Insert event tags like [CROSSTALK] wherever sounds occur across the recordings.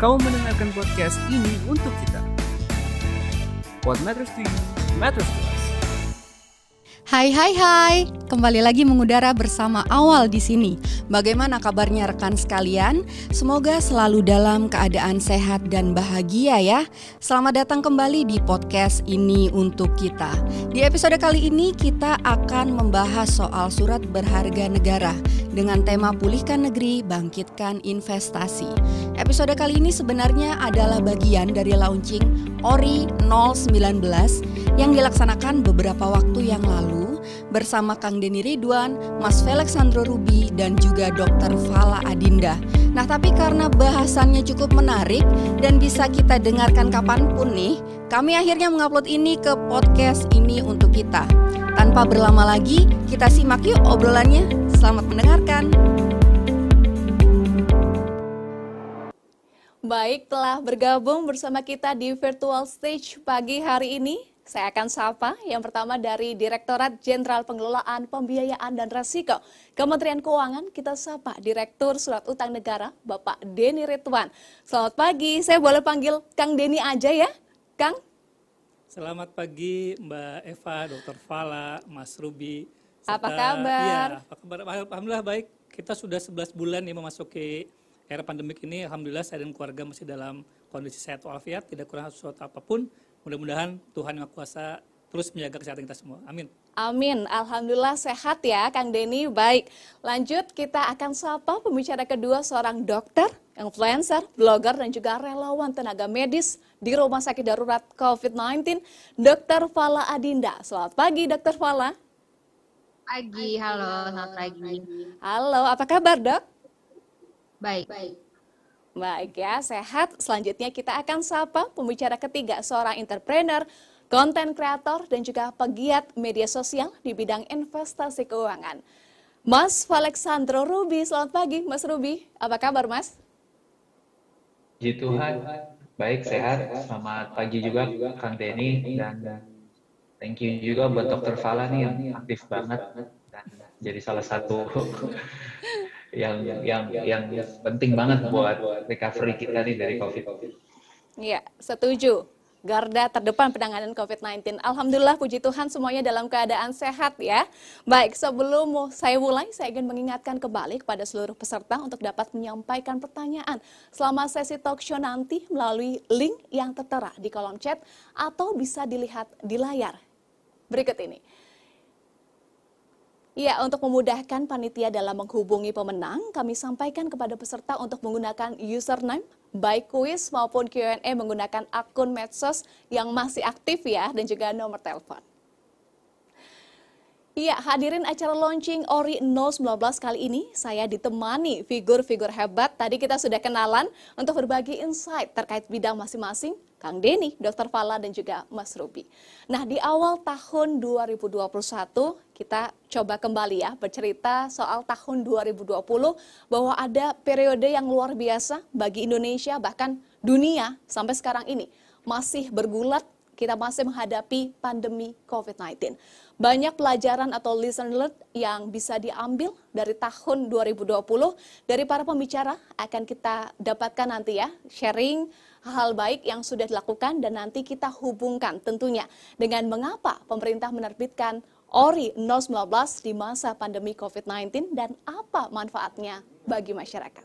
Kau mendengarkan podcast ini untuk kita. What matters to you, matters to us. Hai hai hai, kembali lagi mengudara bersama Awal di sini. Bagaimana kabarnya rekan sekalian? Semoga selalu dalam keadaan sehat dan bahagia ya. Selamat datang kembali di podcast ini untuk kita. Di episode kali ini kita akan membahas soal surat berharga negara dengan tema pulihkan negeri, bangkitkan investasi. Episode kali ini sebenarnya adalah bagian dari launching ORI 019 yang dilaksanakan beberapa waktu yang lalu bersama Kang Deni Ridwan, Mas Felix Sandro Rubi, dan juga Dr. Fala Adinda. Nah tapi karena bahasannya cukup menarik dan bisa kita dengarkan kapan pun nih, kami akhirnya mengupload ini ke podcast ini untuk kita. Tanpa berlama lagi, kita simak yuk obrolannya. Selamat mendengarkan. Baik, telah bergabung bersama kita di virtual stage pagi hari ini saya akan sapa yang pertama dari Direktorat Jenderal Pengelolaan Pembiayaan dan Resiko Kementerian Keuangan. Kita sapa Direktur Surat Utang Negara Bapak Deni Ridwan. Selamat pagi, saya boleh panggil Kang Deni aja ya, Kang? Selamat pagi Mbak Eva, Dr. Fala, Mas Ruby. Serta, apa kabar? Iya, apa kabar? Alhamdulillah baik. Kita sudah 11 bulan nih memasuki era pandemik ini. Alhamdulillah saya dan keluarga masih dalam kondisi sehat walafiat, tidak kurang sesuatu apa pun Mudah-mudahan Tuhan yang Kuasa terus menjaga kesehatan kita semua. Amin. Amin. Alhamdulillah sehat ya Kang Denny. Baik, lanjut kita akan sapa pembicara kedua seorang dokter, influencer, blogger dan juga relawan tenaga medis di Rumah Sakit Darurat COVID-19, Dr. Fala Adinda. Selamat pagi Dr. Fala. Pagi, halo, selamat pagi. Halo, apa kabar dok? Baik. Baik. Baik ya, sehat. Selanjutnya kita akan sapa pembicara ketiga seorang entrepreneur, konten kreator, dan juga pegiat media sosial di bidang investasi keuangan. Mas Alexandro Ruby, selamat pagi Mas Ruby. Apa kabar Mas? Puji Tuhan, baik, sehat. Selamat pagi juga Kang Denny dan thank you juga buat Dokter Fala nih yang aktif banget dan jadi salah satu yang yang yang penting banget buat recovery kita nih dari COVID. Iya, setuju. Garda terdepan penanganan COVID-19. Alhamdulillah puji Tuhan semuanya dalam keadaan sehat ya. Baik, sebelum saya mulai, saya ingin mengingatkan kembali kepada seluruh peserta untuk dapat menyampaikan pertanyaan selama sesi talk show nanti melalui link yang tertera di kolom chat atau bisa dilihat di layar berikut ini. Ya, untuk memudahkan panitia dalam menghubungi pemenang, kami sampaikan kepada peserta untuk menggunakan username, baik kuis maupun Q&A menggunakan akun medsos yang masih aktif ya, dan juga nomor telepon. Iya, hadirin acara launching Ori 019 kali ini, saya ditemani figur-figur hebat. Tadi kita sudah kenalan untuk berbagi insight terkait bidang masing-masing Kang Denny, Dr. Fala, dan juga Mas Ruby. Nah, di awal tahun 2021, kita coba kembali ya bercerita soal tahun 2020 bahwa ada periode yang luar biasa bagi Indonesia, bahkan dunia sampai sekarang ini masih bergulat kita masih menghadapi pandemi COVID-19. Banyak pelajaran atau lesson learned yang bisa diambil dari tahun 2020 dari para pembicara akan kita dapatkan nanti ya, sharing hal-hal baik yang sudah dilakukan dan nanti kita hubungkan tentunya dengan mengapa pemerintah menerbitkan ORI 019 di masa pandemi COVID-19 dan apa manfaatnya bagi masyarakat.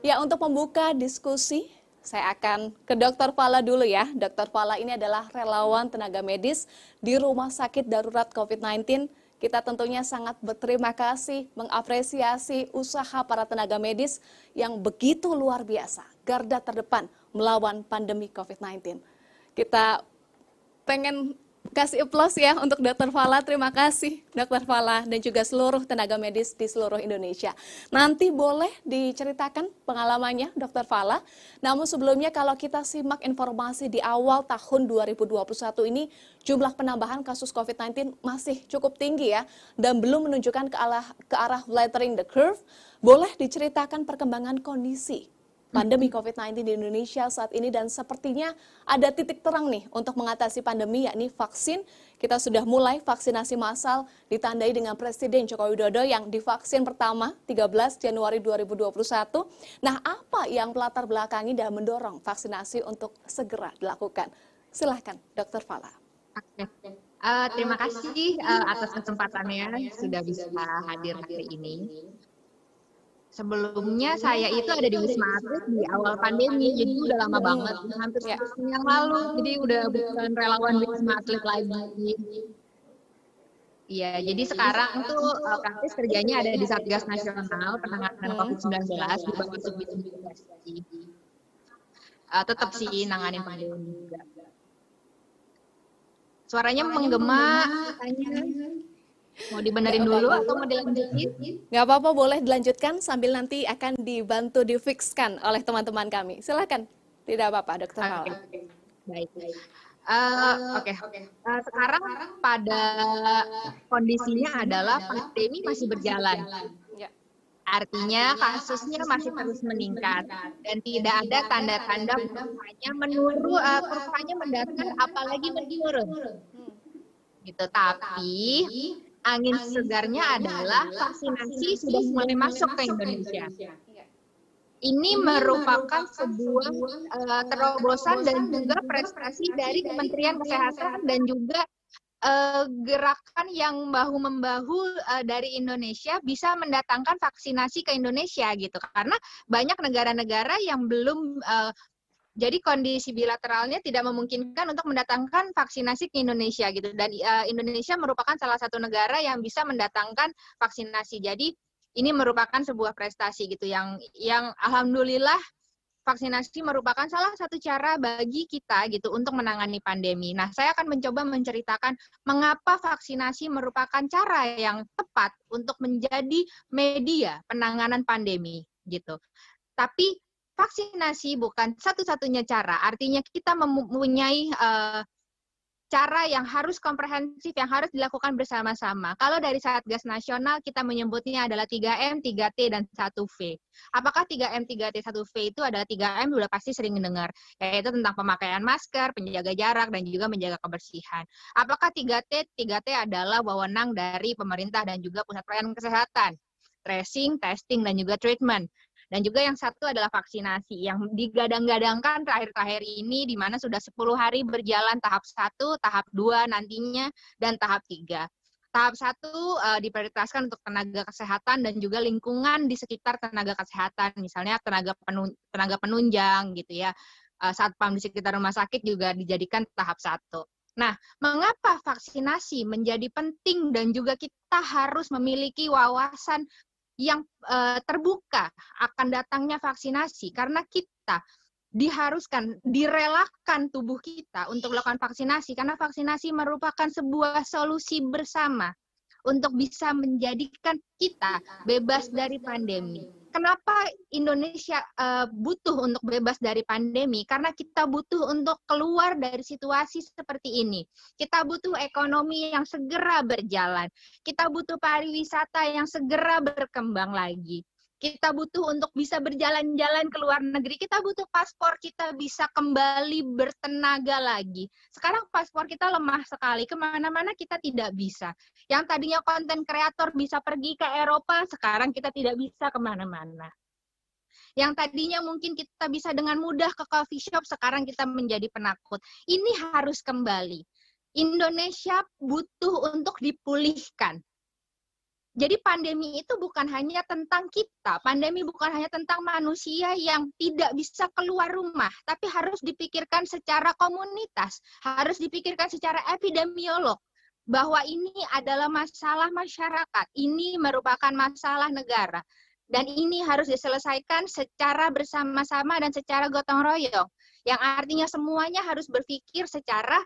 Ya, untuk membuka diskusi, saya akan ke Dr. Fala dulu ya. Dr. Fala ini adalah relawan tenaga medis di Rumah Sakit Darurat COVID-19 kita tentunya sangat berterima kasih, mengapresiasi usaha para tenaga medis yang begitu luar biasa, garda terdepan melawan pandemi COVID-19. Kita pengen kasih aplaus ya untuk Dr. Fala. Terima kasih Dr. Fala dan juga seluruh tenaga medis di seluruh Indonesia. Nanti boleh diceritakan pengalamannya Dr. Fala. Namun sebelumnya kalau kita simak informasi di awal tahun 2021 ini jumlah penambahan kasus COVID-19 masih cukup tinggi ya dan belum menunjukkan ke arah ke arah flattering the curve. Boleh diceritakan perkembangan kondisi pandemi COVID-19 di Indonesia saat ini dan sepertinya ada titik terang nih untuk mengatasi pandemi yakni vaksin. Kita sudah mulai vaksinasi massal ditandai dengan Presiden Joko Widodo yang divaksin pertama 13 Januari 2021. Nah, apa yang melatar belakangi dan mendorong vaksinasi untuk segera dilakukan? Silahkan, Dr. Fala. Uh, terima kasih uh, atas kesempatannya sudah bisa hadir hari ini. Sebelumnya saya itu ada di Wisma Atlet di awal pandemi, jadi udah lama banget, hampir ya. yang lalu. Jadi udah bukan relawan Wisma Atlet lagi. Iya, jadi sekarang tuh uh, praktis kerjanya ada di Satgas Nasional Penanganan COVID-19 di Subdivisi uh, tetap sih nanganin pandemi juga. Suaranya menggema. Mau dibenerin dulu atau mau dilanjutin? Nggak apa-apa, boleh dilanjutkan sambil nanti akan dibantu difixkan oleh teman-teman kami. Silakan. Tidak apa-apa, Dokter Oke, okay. baik. baik. Uh, Oke, okay. uh, sekarang pada kondisinya adalah pandemi masih berjalan. Ya. Artinya kasusnya masih terus meningkat dan tidak ada tanda-tanda kurvanya menurun, uh, kurvanya mendatar, apalagi menurun. Hmm. Gitu. Tapi angin segarnya adalah vaksinasi sudah mulai masuk ke Indonesia. Ini merupakan sebuah uh, terobosan dan juga prestasi dari Kementerian Kesehatan dan juga uh, gerakan yang bahu membahu uh, dari Indonesia bisa mendatangkan vaksinasi ke Indonesia gitu. Karena banyak negara-negara yang belum uh, jadi kondisi bilateralnya tidak memungkinkan untuk mendatangkan vaksinasi ke Indonesia gitu dan uh, Indonesia merupakan salah satu negara yang bisa mendatangkan vaksinasi. Jadi ini merupakan sebuah prestasi gitu yang yang alhamdulillah vaksinasi merupakan salah satu cara bagi kita gitu untuk menangani pandemi. Nah, saya akan mencoba menceritakan mengapa vaksinasi merupakan cara yang tepat untuk menjadi media penanganan pandemi gitu. Tapi vaksinasi bukan satu-satunya cara. Artinya kita mempunyai uh, cara yang harus komprehensif yang harus dilakukan bersama-sama. Kalau dari Satgas Nasional kita menyebutnya adalah 3M, 3T dan 1V. Apakah 3M, 3T, 1V itu adalah 3M sudah pasti sering mendengar, yaitu tentang pemakaian masker, penjaga jarak dan juga menjaga kebersihan. Apakah 3T? 3T adalah wewenang dari pemerintah dan juga pusat pelayanan kesehatan tracing, testing, dan juga treatment. Dan juga yang satu adalah vaksinasi yang digadang-gadangkan terakhir-terakhir ini di mana sudah 10 hari berjalan tahap 1, tahap 2 nantinya, dan tahap 3. Tahap satu uh, diprioritaskan untuk tenaga kesehatan dan juga lingkungan di sekitar tenaga kesehatan, misalnya tenaga penun tenaga penunjang gitu ya. Uh, satpam di sekitar rumah sakit juga dijadikan tahap satu. Nah, mengapa vaksinasi menjadi penting dan juga kita harus memiliki wawasan yang uh, terbuka akan datangnya vaksinasi. Karena kita diharuskan direlakan tubuh kita untuk melakukan vaksinasi. Karena vaksinasi merupakan sebuah solusi bersama untuk bisa menjadikan kita bebas dari pandemi kenapa Indonesia uh, butuh untuk bebas dari pandemi? Karena kita butuh untuk keluar dari situasi seperti ini. Kita butuh ekonomi yang segera berjalan. Kita butuh pariwisata yang segera berkembang lagi kita butuh untuk bisa berjalan-jalan ke luar negeri, kita butuh paspor kita bisa kembali bertenaga lagi. Sekarang paspor kita lemah sekali, ke mana-mana kita tidak bisa. Yang tadinya konten kreator bisa pergi ke Eropa, sekarang kita tidak bisa ke mana-mana. Yang tadinya mungkin kita bisa dengan mudah ke coffee shop, sekarang kita menjadi penakut. Ini harus kembali. Indonesia butuh untuk dipulihkan jadi pandemi itu bukan hanya tentang kita, pandemi bukan hanya tentang manusia yang tidak bisa keluar rumah, tapi harus dipikirkan secara komunitas, harus dipikirkan secara epidemiolog bahwa ini adalah masalah masyarakat, ini merupakan masalah negara. Dan ini harus diselesaikan secara bersama-sama dan secara gotong royong. Yang artinya semuanya harus berpikir secara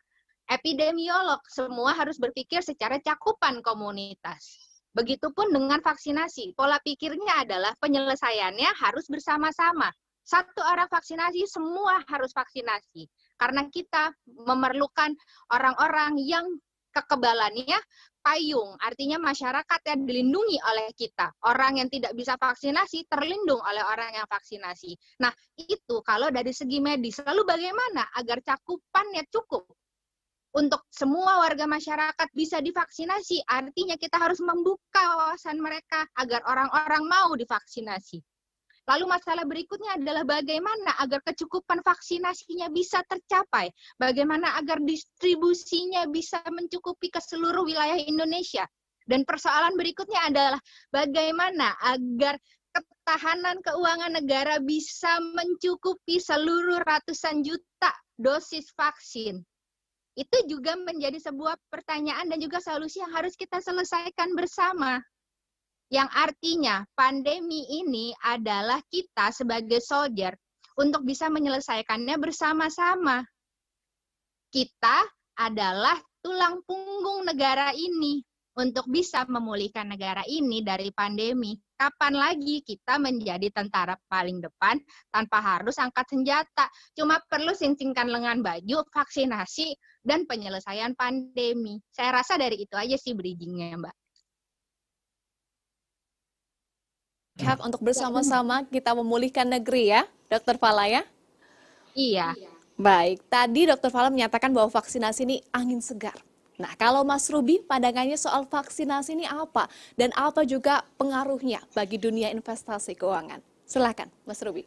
epidemiolog, semua harus berpikir secara cakupan komunitas. Begitupun dengan vaksinasi. Pola pikirnya adalah penyelesaiannya harus bersama-sama. Satu orang vaksinasi, semua harus vaksinasi. Karena kita memerlukan orang-orang yang kekebalannya payung, artinya masyarakat yang dilindungi oleh kita. Orang yang tidak bisa vaksinasi terlindung oleh orang yang vaksinasi. Nah, itu kalau dari segi medis. Lalu bagaimana agar cakupannya cukup? Untuk semua warga masyarakat bisa divaksinasi, artinya kita harus membuka wawasan mereka agar orang-orang mau divaksinasi. Lalu masalah berikutnya adalah bagaimana agar kecukupan vaksinasinya bisa tercapai, bagaimana agar distribusinya bisa mencukupi ke seluruh wilayah Indonesia. Dan persoalan berikutnya adalah bagaimana agar ketahanan keuangan negara bisa mencukupi seluruh ratusan juta dosis vaksin. Itu juga menjadi sebuah pertanyaan dan juga solusi yang harus kita selesaikan bersama yang artinya pandemi ini adalah kita sebagai soldier untuk bisa menyelesaikannya bersama-sama. Kita adalah tulang punggung negara ini untuk bisa memulihkan negara ini dari pandemi. Kapan lagi kita menjadi tentara paling depan tanpa harus angkat senjata? Cuma perlu singkingkan lengan baju, vaksinasi, dan penyelesaian pandemi. Saya rasa dari itu aja sih bridgingnya, Mbak. Hak untuk bersama-sama kita memulihkan negeri ya, Dokter Fala ya? Iya. Baik, tadi Dokter Fala menyatakan bahwa vaksinasi ini angin segar. Nah, kalau Mas Ruby, pandangannya soal vaksinasi ini apa? Dan apa juga pengaruhnya bagi dunia investasi keuangan? Silakan, Mas Ruby.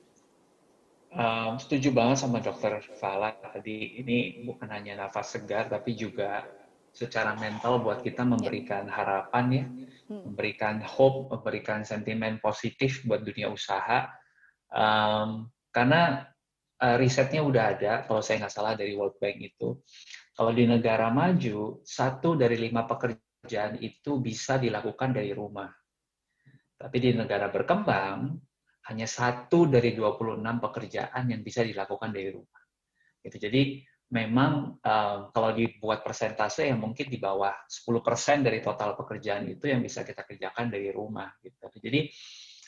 Um, setuju banget sama Dokter Fala tadi. Ini bukan hanya nafas segar, tapi juga secara mental buat kita memberikan harapan ya Hmm. memberikan hope, memberikan sentimen positif buat dunia usaha. Um, karena uh, risetnya udah ada, kalau saya nggak salah dari World Bank itu, kalau di negara maju, satu dari lima pekerjaan itu bisa dilakukan dari rumah. Tapi di negara berkembang, hanya satu dari 26 pekerjaan yang bisa dilakukan dari rumah. Gitu. Jadi memang um, kalau dibuat persentase yang mungkin di bawah 10% dari total pekerjaan itu yang bisa kita kerjakan dari rumah gitu. Jadi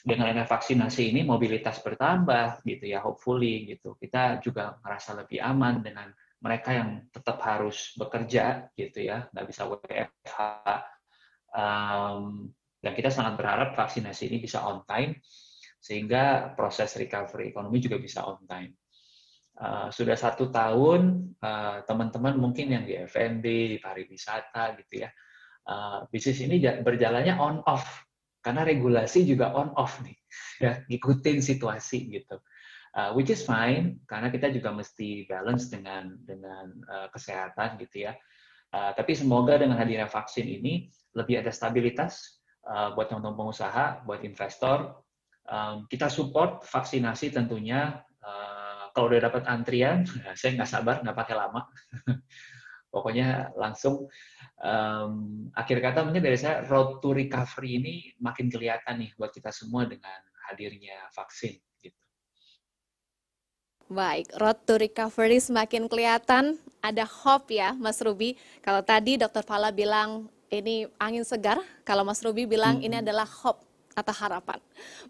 dengan adanya vaksinasi ini mobilitas bertambah gitu ya hopefully gitu. Kita juga merasa lebih aman dengan mereka yang tetap harus bekerja gitu ya, nggak bisa WFH. Um, dan kita sangat berharap vaksinasi ini bisa on time sehingga proses recovery ekonomi juga bisa on time. Uh, sudah satu tahun uh, teman-teman mungkin yang di F&B, di pariwisata gitu ya, uh, bisnis ini berjalannya on off karena regulasi juga on off nih, [LAUGHS] ya ngikutin situasi gitu. Uh, which is fine karena kita juga mesti balance dengan dengan uh, kesehatan gitu ya. Uh, tapi semoga dengan hadirnya vaksin ini lebih ada stabilitas uh, buat teman-teman pengusaha, buat investor. Um, kita support vaksinasi tentunya kalau udah dapat antrian, [LAUGHS] saya nggak sabar, nggak pakai lama. [LAUGHS] Pokoknya langsung um, akhir kata mungkin dari saya road to recovery ini makin kelihatan nih buat kita semua dengan hadirnya vaksin. Baik, road to recovery semakin kelihatan. Ada hope ya, Mas Ruby. Kalau tadi Dokter Fala bilang ini angin segar, kalau Mas Ruby bilang hmm. ini adalah hope atau harapan.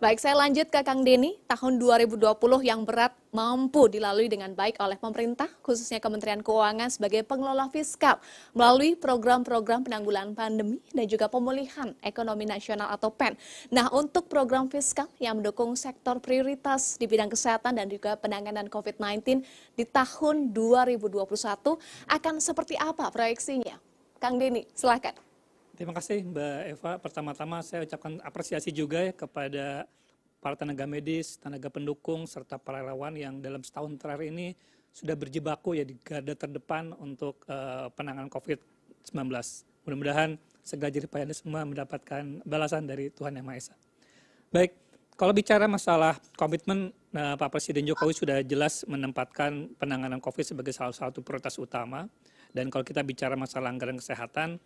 Baik, saya lanjut ke Kang Denny. Tahun 2020 yang berat mampu dilalui dengan baik oleh pemerintah, khususnya Kementerian Keuangan sebagai pengelola fiskal melalui program-program penanggulangan pandemi dan juga pemulihan ekonomi nasional atau PEN. Nah, untuk program fiskal yang mendukung sektor prioritas di bidang kesehatan dan juga penanganan COVID-19 di tahun 2021 akan seperti apa proyeksinya? Kang Denny, silakan. Terima kasih Mbak Eva. Pertama-tama saya ucapkan apresiasi juga ya kepada para tenaga medis, tenaga pendukung, serta para relawan yang dalam setahun terakhir ini sudah berjibaku ya di garda terdepan untuk uh, penanganan COVID-19. Mudah-mudahan segala jerih payahnya semua mendapatkan balasan dari Tuhan Yang Maha Esa. Baik, kalau bicara masalah komitmen, nah, Pak Presiden Jokowi sudah jelas menempatkan penanganan COVID sebagai salah satu prioritas utama. Dan kalau kita bicara masalah anggaran kesehatan,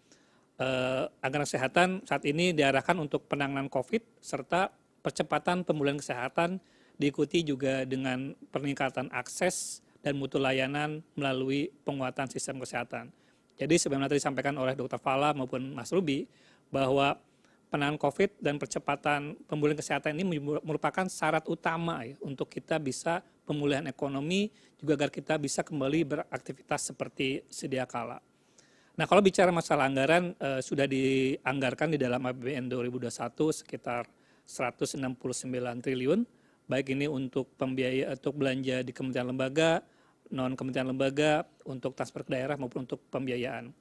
eh, anggaran kesehatan saat ini diarahkan untuk penanganan COVID serta percepatan pemulihan kesehatan diikuti juga dengan peningkatan akses dan mutu layanan melalui penguatan sistem kesehatan. Jadi sebagaimana tadi disampaikan oleh Dr. Fala maupun Mas Ruby bahwa penanganan COVID dan percepatan pemulihan kesehatan ini merupakan syarat utama ya, untuk kita bisa pemulihan ekonomi juga agar kita bisa kembali beraktivitas seperti sedia kala. Nah, kalau bicara masalah anggaran uh, sudah dianggarkan di dalam APBN 2021 sekitar 169 triliun, baik ini untuk pembiaya untuk belanja di kementerian lembaga, non kementerian lembaga, untuk transfer ke daerah maupun untuk pembiayaan.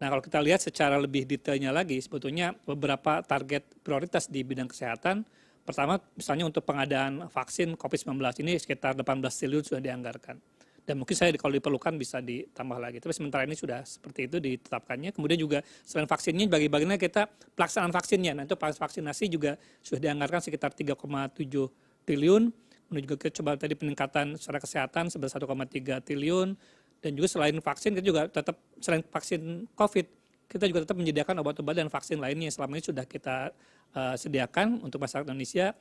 Nah, kalau kita lihat secara lebih detailnya lagi, sebetulnya beberapa target prioritas di bidang kesehatan, pertama misalnya untuk pengadaan vaksin COVID-19 ini sekitar 18 triliun sudah dianggarkan dan mungkin saya kalau diperlukan bisa ditambah lagi. Tapi sementara ini sudah seperti itu ditetapkannya. Kemudian juga selain vaksinnya bagi bagiannya kita pelaksanaan vaksinnya. Nah itu vaksinasi juga sudah dianggarkan sekitar 3,7 triliun. Kemudian juga kita coba tadi peningkatan secara kesehatan sebesar 1,3 triliun. Dan juga selain vaksin kita juga tetap selain vaksin COVID kita juga tetap menyediakan obat-obat dan vaksin lainnya yang selama ini sudah kita uh, sediakan untuk masyarakat Indonesia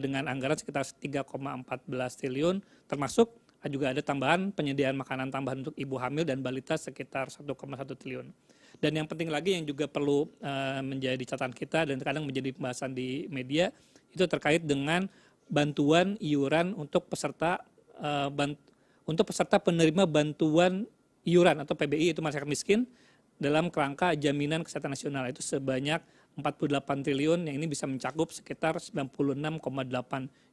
dengan anggaran sekitar 3,14 triliun termasuk juga ada tambahan penyediaan makanan tambahan untuk ibu hamil dan balita sekitar 1,1 triliun. Dan yang penting lagi yang juga perlu uh, menjadi catatan kita dan kadang menjadi pembahasan di media itu terkait dengan bantuan iuran untuk peserta uh, bant untuk peserta penerima bantuan iuran atau PBI itu masyarakat miskin dalam kerangka jaminan kesehatan nasional itu sebanyak 48 triliun yang ini bisa mencakup sekitar 96,8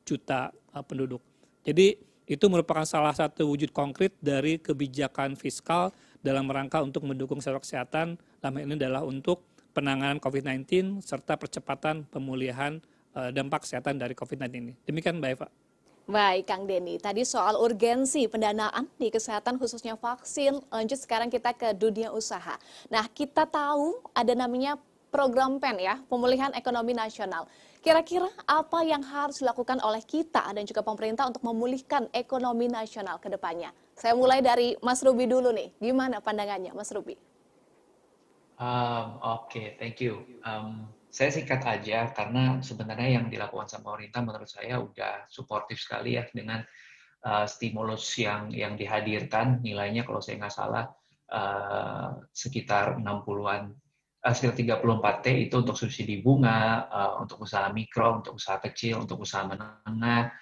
juta uh, penduduk. Jadi itu merupakan salah satu wujud konkret dari kebijakan fiskal dalam rangka untuk mendukung sektor kesehatan, dalam ini adalah untuk penanganan COVID-19 serta percepatan pemulihan uh, dampak kesehatan dari COVID-19 ini. Demikian Mbak Eva. Baik Kang Denny, tadi soal urgensi pendanaan di kesehatan khususnya vaksin, lanjut sekarang kita ke dunia usaha. Nah kita tahu ada namanya program PEN ya, pemulihan ekonomi nasional. Kira-kira apa yang harus dilakukan oleh kita dan juga pemerintah untuk memulihkan ekonomi nasional ke depannya? Saya mulai dari Mas Ruby dulu nih. Gimana pandangannya Mas Ruby? Um, Oke, okay, thank you. Um, saya singkat aja karena sebenarnya yang dilakukan sama pemerintah menurut saya udah suportif sekali ya dengan uh, stimulus yang yang dihadirkan nilainya kalau saya nggak salah uh, sekitar 60-an hasil 34T itu untuk subsidi bunga, uh, untuk usaha mikro, untuk usaha kecil, untuk usaha menengah,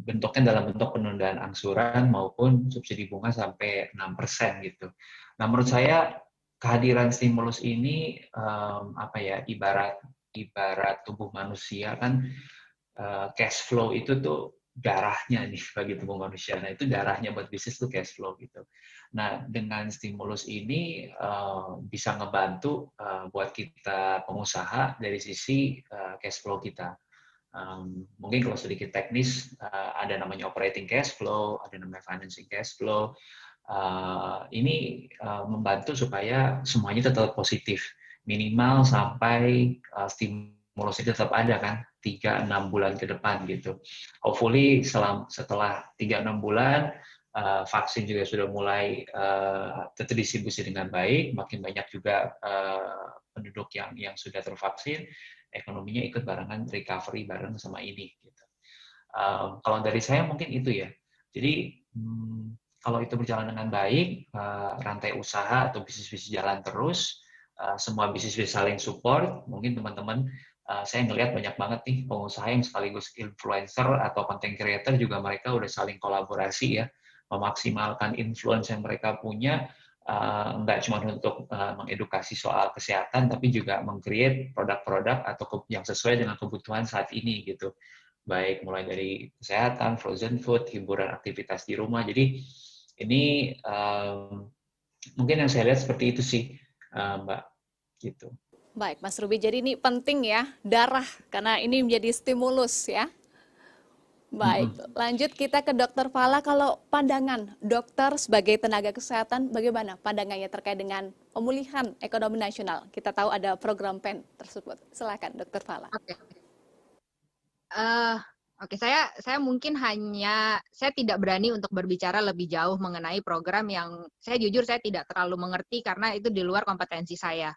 bentuknya dalam bentuk penundaan angsuran maupun subsidi bunga sampai 6% gitu. Nah, menurut saya kehadiran stimulus ini apa ya ibarat ibarat tubuh manusia kan uh, cash flow itu tuh darahnya nih bagi tubuh manusia. Nah itu darahnya buat bisnis tuh cash flow gitu. Nah dengan stimulus ini uh, bisa ngebantu uh, buat kita pengusaha dari sisi uh, cash flow kita. Um, mungkin kalau sedikit teknis uh, ada namanya operating cash flow, ada namanya financing cash flow. Uh, ini uh, membantu supaya semuanya tetap positif minimal sampai uh, stimulus itu tetap ada kan 3-6 bulan ke depan gitu. Hopefully selam, setelah 3-6 bulan uh, vaksin juga sudah mulai uh, terdistribusi dengan baik, makin banyak juga uh, penduduk yang yang sudah tervaksin, ekonominya ikut barengan recovery bareng sama ini. Gitu. Uh, kalau dari saya mungkin itu ya. Jadi hmm, kalau itu berjalan dengan baik, uh, rantai usaha atau bisnis-bisnis jalan terus, uh, semua bisnis bisa saling support, mungkin teman-teman uh, saya ngelihat banyak banget nih pengusaha yang sekaligus influencer atau content creator juga mereka udah saling kolaborasi ya memaksimalkan influence yang mereka punya uh, cuma untuk uh, mengedukasi soal kesehatan tapi juga mengcreate produk-produk atau yang sesuai dengan kebutuhan saat ini gitu baik mulai dari kesehatan, frozen food, hiburan aktivitas di rumah. Jadi ini um, mungkin yang saya lihat seperti itu sih, uh, Mbak. Gitu. Baik, Mas Ruby. Jadi ini penting ya, darah, karena ini menjadi stimulus ya. Baik, lanjut kita ke Dokter Fala. Kalau pandangan dokter sebagai tenaga kesehatan, bagaimana pandangannya terkait dengan pemulihan ekonomi nasional? Kita tahu ada program PEN tersebut. Silakan, Dokter Fala. Oke. Okay. Uh, Oke, okay, saya saya mungkin hanya saya tidak berani untuk berbicara lebih jauh mengenai program yang saya jujur saya tidak terlalu mengerti karena itu di luar kompetensi saya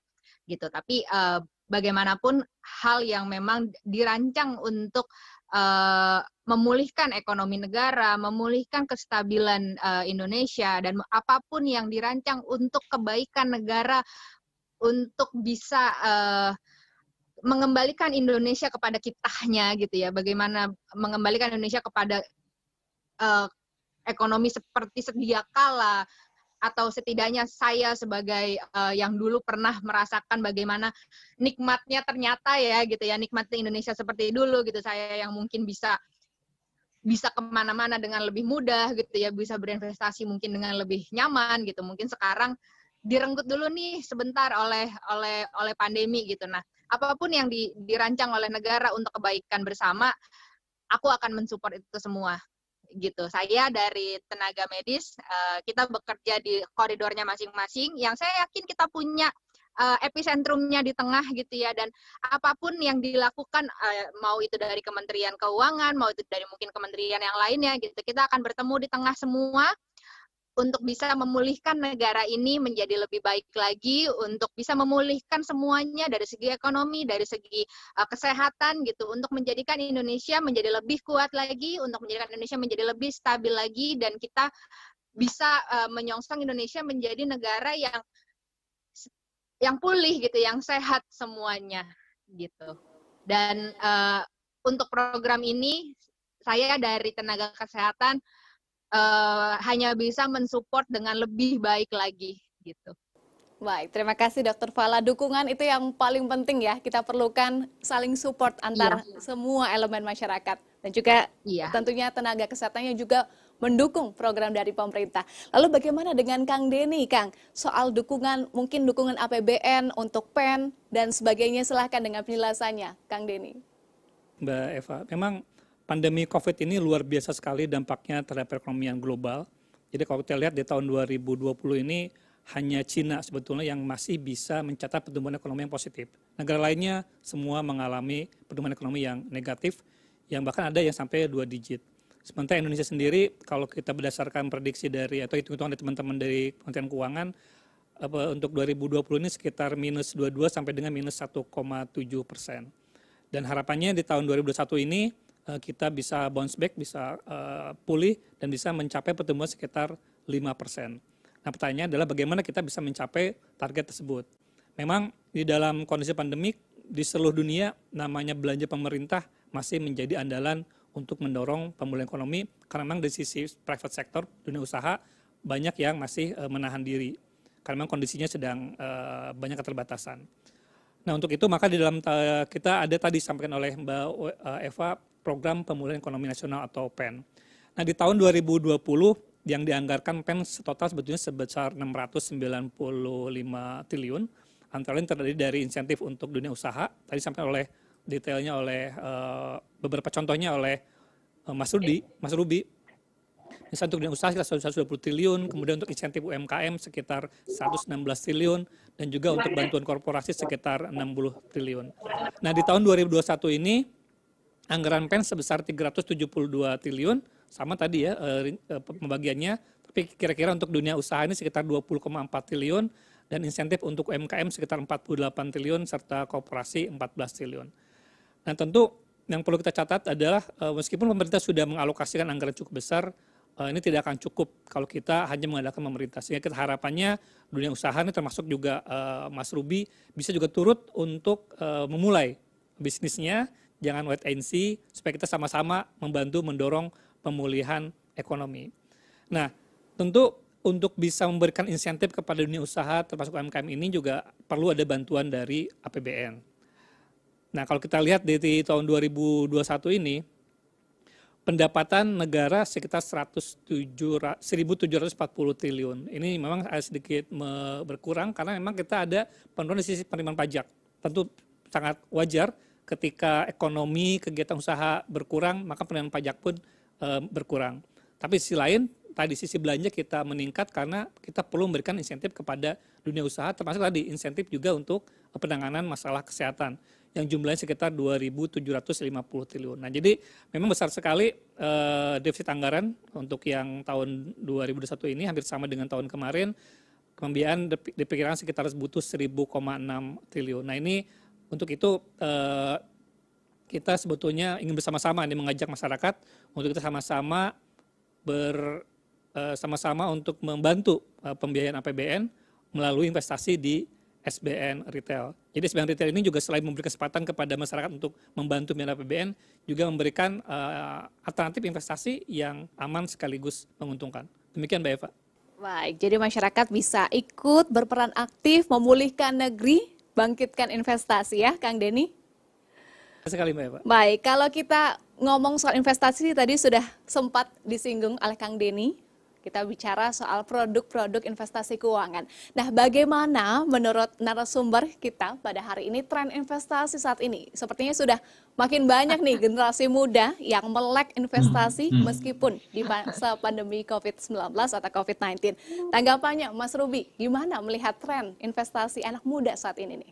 gitu. Tapi uh, bagaimanapun hal yang memang dirancang untuk uh, memulihkan ekonomi negara, memulihkan kestabilan uh, Indonesia dan apa pun yang dirancang untuk kebaikan negara untuk bisa uh, mengembalikan Indonesia kepada kitahnya gitu ya. Bagaimana mengembalikan Indonesia kepada uh, ekonomi seperti sedia kala atau setidaknya saya sebagai uh, yang dulu pernah merasakan bagaimana nikmatnya ternyata ya gitu ya nikmatnya Indonesia seperti dulu gitu. Saya yang mungkin bisa bisa ke mana-mana dengan lebih mudah gitu ya bisa berinvestasi mungkin dengan lebih nyaman gitu. Mungkin sekarang direnggut dulu nih sebentar oleh oleh oleh pandemi gitu. Nah apa pun yang di, dirancang oleh negara untuk kebaikan bersama aku akan mensupport itu semua gitu. Saya dari tenaga medis, uh, kita bekerja di koridornya masing-masing. Yang saya yakin kita punya uh, epicentrumnya di tengah gitu ya. Dan apa pun yang dilakukan, uh, mau itu dari Kementerian Keuangan, mau itu dari mungkin kementerian yang lainnya gitu, kita akan bertemu di tengah semua untuk bisa memulihkan negara ini menjadi lebih baik lagi, untuk bisa memulihkan semuanya dari segi ekonomi, dari segi uh, kesehatan gitu, untuk menjadikan Indonesia menjadi lebih kuat lagi, untuk menjadikan Indonesia menjadi lebih stabil lagi, dan kita bisa uh, menyongsong Indonesia menjadi negara yang yang pulih gitu, yang sehat semuanya gitu. Dan uh, untuk program ini saya dari tenaga kesehatan uh, hanya bisa mensupport dengan lebih baik lagi gitu. Baik, terima kasih Dokter Fala. Dukungan itu yang paling penting ya. Kita perlukan saling support antar iya. semua elemen masyarakat dan juga iya. tentunya tenaga kesehatannya juga mendukung program dari pemerintah. Lalu bagaimana dengan Kang Denny, Kang? Soal dukungan, mungkin dukungan APBN untuk PEN dan sebagainya, silahkan dengan penjelasannya, Kang Denny. Mbak Eva, memang pandemi COVID ini luar biasa sekali dampaknya terhadap perekonomian global. Jadi kalau kita lihat di tahun 2020 ini hanya Cina sebetulnya yang masih bisa mencatat pertumbuhan ekonomi yang positif. Negara lainnya semua mengalami pertumbuhan ekonomi yang negatif, yang bahkan ada yang sampai dua digit. Sementara Indonesia sendiri, kalau kita berdasarkan prediksi dari atau hitung-hitungan dari teman-teman dari Kementerian Keuangan, apa, untuk 2020 ini sekitar minus 22 sampai dengan minus 1,7 persen. Dan harapannya di tahun 2021 ini kita bisa bounce back, bisa uh, pulih, dan bisa mencapai pertumbuhan sekitar 5%. Nah pertanyaannya adalah bagaimana kita bisa mencapai target tersebut. Memang di dalam kondisi pandemik di seluruh dunia namanya belanja pemerintah masih menjadi andalan untuk mendorong pemulihan ekonomi karena memang dari sisi private sector dunia usaha banyak yang masih uh, menahan diri karena memang kondisinya sedang uh, banyak keterbatasan. Nah untuk itu maka di dalam kita ada tadi sampaikan oleh Mbak Eva program pemulihan ekonomi nasional atau PEN. Nah di tahun 2020 yang dianggarkan PEN total sebetulnya sebesar 695 triliun, antara lain terdiri dari insentif untuk dunia usaha, tadi sampai oleh detailnya oleh uh, beberapa contohnya oleh uh, Mas Rudi, Mas Rubi. Misalnya untuk dunia usaha sekitar 120 triliun, kemudian untuk insentif UMKM sekitar 116 triliun, dan juga untuk bantuan korporasi sekitar 60 triliun. Nah di tahun 2021 ini anggaran PEN sebesar 372 triliun, sama tadi ya eh, eh, pembagiannya, tapi kira-kira untuk dunia usaha ini sekitar 20,4 triliun, dan insentif untuk UMKM sekitar 48 triliun, serta kooperasi 14 triliun. Nah tentu yang perlu kita catat adalah eh, meskipun pemerintah sudah mengalokasikan anggaran cukup besar, ini tidak akan cukup kalau kita hanya mengandalkan pemerintah. Sehingga kita harapannya dunia usaha ini termasuk juga Mas Ruby bisa juga turut untuk memulai bisnisnya jangan wait and see supaya kita sama-sama membantu mendorong pemulihan ekonomi. Nah, tentu untuk bisa memberikan insentif kepada dunia usaha termasuk UMKM ini juga perlu ada bantuan dari APBN. Nah, kalau kita lihat di, tahun 2021 ini pendapatan negara sekitar 107, 1.740 triliun. Ini memang sedikit berkurang karena memang kita ada penurunan di sisi penerimaan pajak. Tentu sangat wajar ketika ekonomi kegiatan usaha berkurang, maka penerimaan pajak pun e, berkurang. Tapi sisi lain, tadi sisi belanja kita meningkat karena kita perlu memberikan insentif kepada dunia usaha, termasuk tadi insentif juga untuk penanganan masalah kesehatan yang jumlahnya sekitar 2.750 triliun. Nah, jadi memang besar sekali e, defisit anggaran untuk yang tahun 2021 ini hampir sama dengan tahun kemarin. Pembiayaan diperkirakan sekitar butuh 1.000,6 triliun. Nah, ini untuk itu eh, kita sebetulnya ingin bersama-sama ini mengajak masyarakat untuk kita sama-sama bersama-sama eh, untuk membantu eh, pembiayaan APBN melalui investasi di SBN Retail. Jadi SBN Retail ini juga selain memberi kesempatan kepada masyarakat untuk membantu pembiayaan APBN, juga memberikan uh, alternatif investasi yang aman sekaligus menguntungkan. Demikian Mbak Eva. Baik, jadi masyarakat bisa ikut berperan aktif memulihkan negeri, bangkitkan investasi ya, Kang Denny? Sekali Mbak. Baik, kalau kita ngomong soal investasi tadi sudah sempat disinggung oleh Kang Denny kita bicara soal produk-produk investasi keuangan. Nah, bagaimana menurut narasumber kita pada hari ini tren investasi saat ini? Sepertinya sudah makin banyak nih generasi muda yang melek investasi hmm, hmm. meskipun di masa pandemi COVID-19 atau COVID-19. Tanggapannya Mas Ruby, gimana melihat tren investasi anak muda saat ini nih?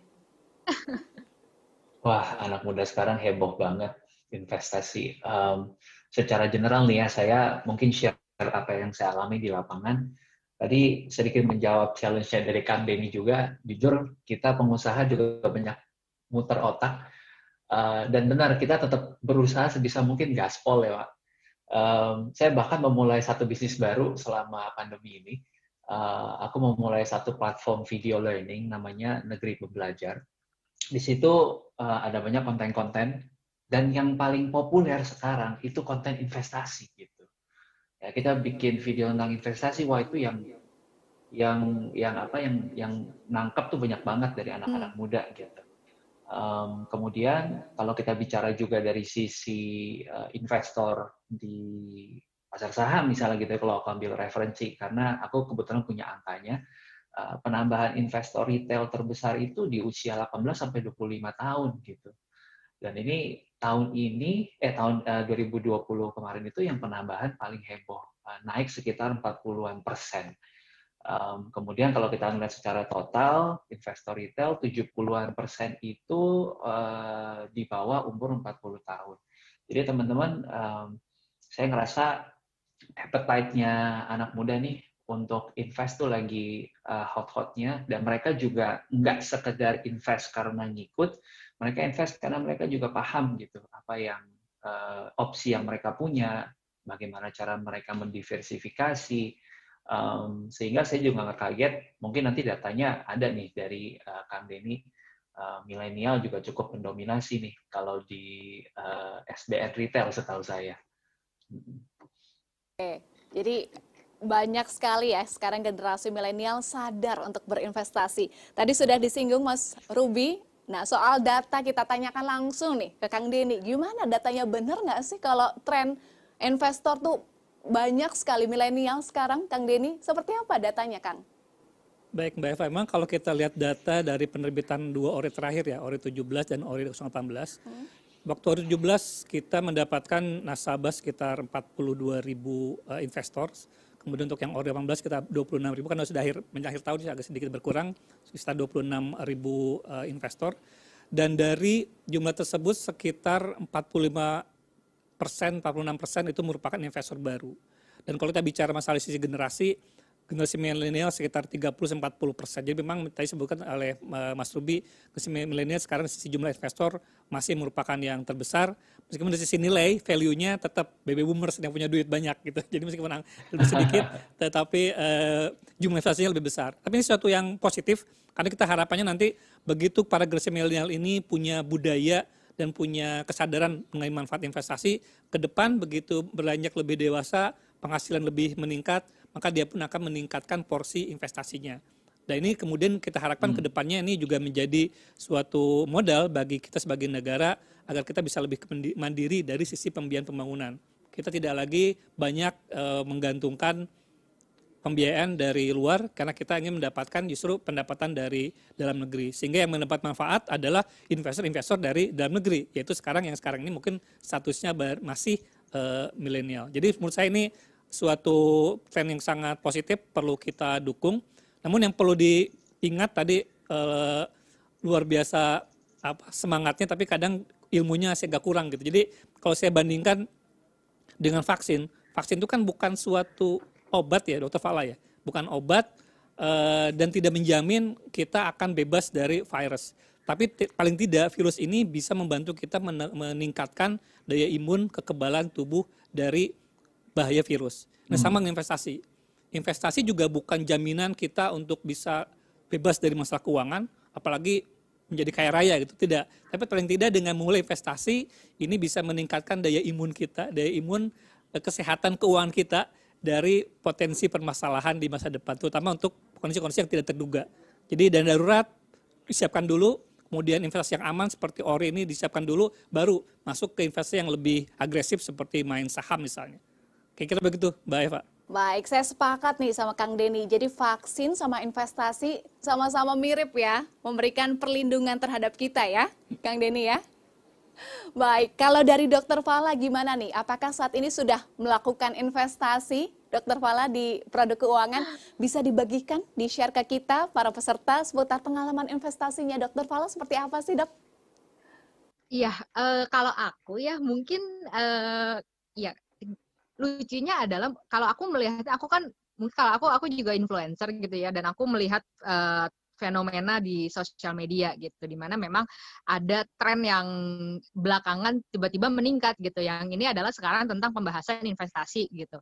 Wah, anak muda sekarang heboh banget investasi. Um, secara general nih ya, saya mungkin share apa yang saya alami di lapangan. Tadi sedikit menjawab challenge-nya dari Kang Denny juga, jujur kita pengusaha juga banyak muter otak, uh, dan benar kita tetap berusaha sebisa mungkin gaspol ya Pak. Um, saya bahkan memulai satu bisnis baru selama pandemi ini. Uh, aku memulai satu platform video learning namanya Negeri Pembelajar. Di situ uh, ada banyak konten-konten dan yang paling populer sekarang itu konten investasi gitu ya kita bikin video tentang investasi wah itu yang yang yang apa yang yang nangkep tuh banyak banget dari anak-anak hmm. muda gitu um, kemudian kalau kita bicara juga dari sisi uh, investor di pasar saham misalnya gitu ya, kalau aku ambil referensi karena aku kebetulan punya angkanya uh, penambahan investor retail terbesar itu di usia 18 sampai 25 tahun gitu dan ini tahun ini, eh tahun eh, 2020 kemarin itu yang penambahan paling heboh, uh, naik sekitar 40-an persen. Um, kemudian kalau kita melihat secara total, investor retail 70-an persen itu uh, di bawah umur 40 tahun. Jadi teman-teman, um, saya ngerasa appetite-nya anak muda nih untuk invest tuh lagi uh, hot-hotnya dan mereka juga nggak sekedar invest karena ngikut, mereka invest karena mereka juga paham gitu apa yang uh, opsi yang mereka punya, bagaimana cara mereka mendiversifikasi, um, sehingga saya juga nggak kaget, mungkin nanti datanya ada nih dari uh, Kang Denny, uh, milenial juga cukup mendominasi nih kalau di uh, SBN retail setahu saya. Oke, jadi banyak sekali ya sekarang generasi milenial sadar untuk berinvestasi. Tadi sudah disinggung Mas Ruby Nah, soal data kita tanyakan langsung nih ke Kang Denny. Gimana datanya benar nggak sih kalau tren investor tuh banyak sekali milenial sekarang, Kang Denny? Seperti apa datanya, Kang? Baik, Mbak Eva, memang kalau kita lihat data dari penerbitan dua ori terakhir ya, ori 17 dan ori 18, hmm. waktu ori 17 kita mendapatkan nasabah sekitar 42 ribu uh, investor, Kemudian untuk yang ori 18 kita 26 ribu, karena sudah akhir, menjadi akhir tahun agak sedikit berkurang, sekitar 26 ribu uh, investor. Dan dari jumlah tersebut sekitar 45 persen, 46 persen itu merupakan investor baru. Dan kalau kita bicara masalah sisi generasi, generasi milenial sekitar 30-40 persen. Jadi memang tadi disebutkan oleh uh, Mas Ruby, generasi milenial sekarang sisi jumlah investor masih merupakan yang terbesar. Meskipun dari sisi nilai, value-nya tetap baby boomers yang punya duit banyak gitu. [LAUGHS] Jadi meskipun lebih sedikit, [LAUGHS] tetapi uh, jumlah investasinya lebih besar. Tapi ini sesuatu yang positif, karena kita harapannya nanti begitu para generasi milenial ini punya budaya dan punya kesadaran mengenai manfaat investasi, ke depan begitu berlanjut lebih dewasa, penghasilan lebih meningkat, maka dia pun akan meningkatkan porsi investasinya. Dan ini kemudian kita harapkan hmm. ke depannya ini juga menjadi suatu modal bagi kita sebagai negara agar kita bisa lebih mandiri dari sisi pembiayaan pembangunan. Kita tidak lagi banyak e, menggantungkan pembiayaan dari luar karena kita ingin mendapatkan justru pendapatan dari dalam negeri. Sehingga yang mendapat manfaat adalah investor-investor dari dalam negeri, yaitu sekarang yang sekarang ini mungkin statusnya masih e, milenial. Jadi menurut saya ini suatu tren yang sangat positif perlu kita dukung. Namun yang perlu diingat tadi eh, luar biasa apa, semangatnya tapi kadang ilmunya masih agak kurang gitu. Jadi kalau saya bandingkan dengan vaksin, vaksin itu kan bukan suatu obat ya, Dokter Fala ya, bukan obat eh, dan tidak menjamin kita akan bebas dari virus. Tapi paling tidak virus ini bisa membantu kita meningkatkan daya imun kekebalan tubuh dari bahaya virus. Nah, sama dengan investasi. Investasi juga bukan jaminan kita untuk bisa bebas dari masalah keuangan, apalagi menjadi kaya raya gitu tidak. Tapi paling tidak dengan mulai investasi ini bisa meningkatkan daya imun kita, daya imun eh, kesehatan keuangan kita dari potensi permasalahan di masa depan, terutama untuk kondisi-kondisi yang tidak terduga. Jadi dana darurat disiapkan dulu, kemudian investasi yang aman seperti ORI ini disiapkan dulu, baru masuk ke investasi yang lebih agresif seperti main saham misalnya. Kira-kira begitu, Mbak Eva. Baik, saya sepakat nih sama Kang Denny. Jadi vaksin sama investasi sama-sama mirip ya, memberikan perlindungan terhadap kita ya, Kang Denny ya. Baik, kalau dari Dokter Fala gimana nih? Apakah saat ini sudah melakukan investasi Dokter Fala di produk keuangan? Bisa dibagikan, di-share ke kita para peserta seputar pengalaman investasinya Dokter Fala seperti apa sih dok? Iya, uh, kalau aku ya mungkin uh, ya lucunya adalah kalau aku melihat aku kan kalau aku aku juga influencer gitu ya dan aku melihat uh, fenomena di sosial media gitu di mana memang ada tren yang belakangan tiba-tiba meningkat gitu. Yang ini adalah sekarang tentang pembahasan investasi gitu.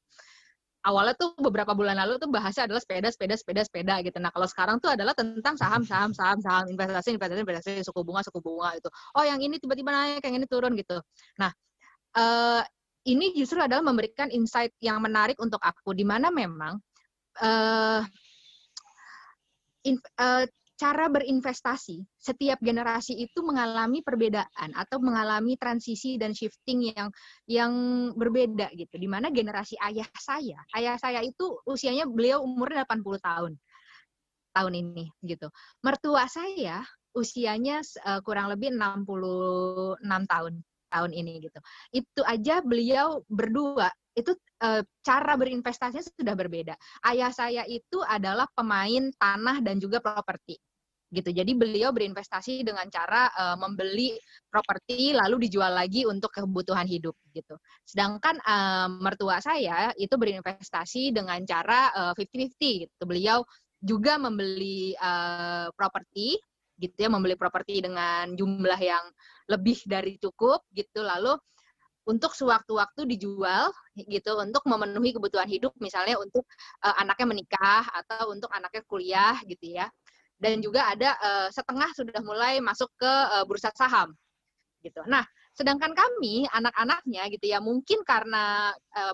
Awalnya tuh beberapa bulan lalu tuh bahasnya adalah sepeda sepeda sepeda sepeda gitu. Nah kalau sekarang tuh adalah tentang saham saham saham saham investasi investasi investasi suku bunga suku bunga itu oh yang ini tiba-tiba naik yang ini turun gitu. Nah uh, ini justru adalah memberikan insight yang menarik untuk aku di mana memang uh, in, uh, cara berinvestasi setiap generasi itu mengalami perbedaan atau mengalami transisi dan shifting yang yang berbeda gitu. Di mana generasi ayah saya, ayah saya itu usianya beliau umurnya 80 tahun tahun ini gitu. Mertua saya usianya uh, kurang lebih 66 tahun tahun ini gitu. Itu aja beliau berdua itu e, cara berinvestasinya sudah berbeda. Ayah saya itu adalah pemain tanah dan juga properti gitu. Jadi beliau berinvestasi dengan cara e, membeli properti lalu dijual lagi untuk kebutuhan hidup gitu. Sedangkan e, mertua saya itu berinvestasi dengan cara fifty-fifty gitu. Beliau juga membeli e, properti gitu ya, membeli properti dengan jumlah yang lebih dari cukup gitu. Lalu untuk sewaktu-waktu dijual gitu untuk memenuhi kebutuhan hidup misalnya untuk uh, anaknya menikah atau untuk anaknya kuliah gitu ya. Dan juga ada uh, setengah sudah mulai masuk ke uh, bursa saham gitu. Nah sedangkan kami anak-anaknya gitu ya mungkin karena uh,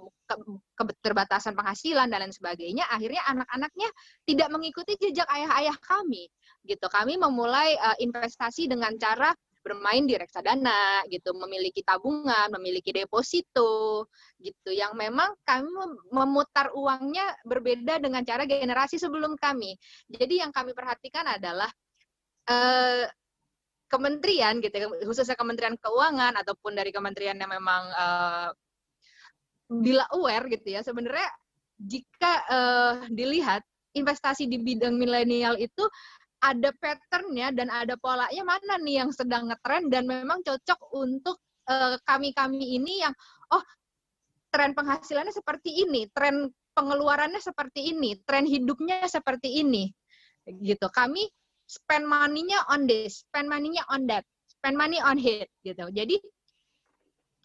keterbatasan penghasilan dan lain sebagainya akhirnya anak-anaknya tidak mengikuti jejak ayah-ayah kami gitu kami memulai uh, investasi dengan cara bermain di reksadana gitu, memiliki tabungan, memiliki deposito gitu yang memang kami memutar uangnya berbeda dengan cara generasi sebelum kami. Jadi yang kami perhatikan adalah eh, kementerian gitu khususnya Kementerian Keuangan ataupun dari kementerian yang memang eh, bila aware gitu ya sebenarnya jika eh, dilihat investasi di bidang milenial itu ada patternnya dan ada polanya mana nih yang sedang ngetren dan memang cocok untuk uh, kami-kami ini yang oh tren penghasilannya seperti ini, tren pengeluarannya seperti ini, tren hidupnya seperti ini. Gitu. Kami spend money-nya on this, spend money-nya on that, spend money on it gitu. Jadi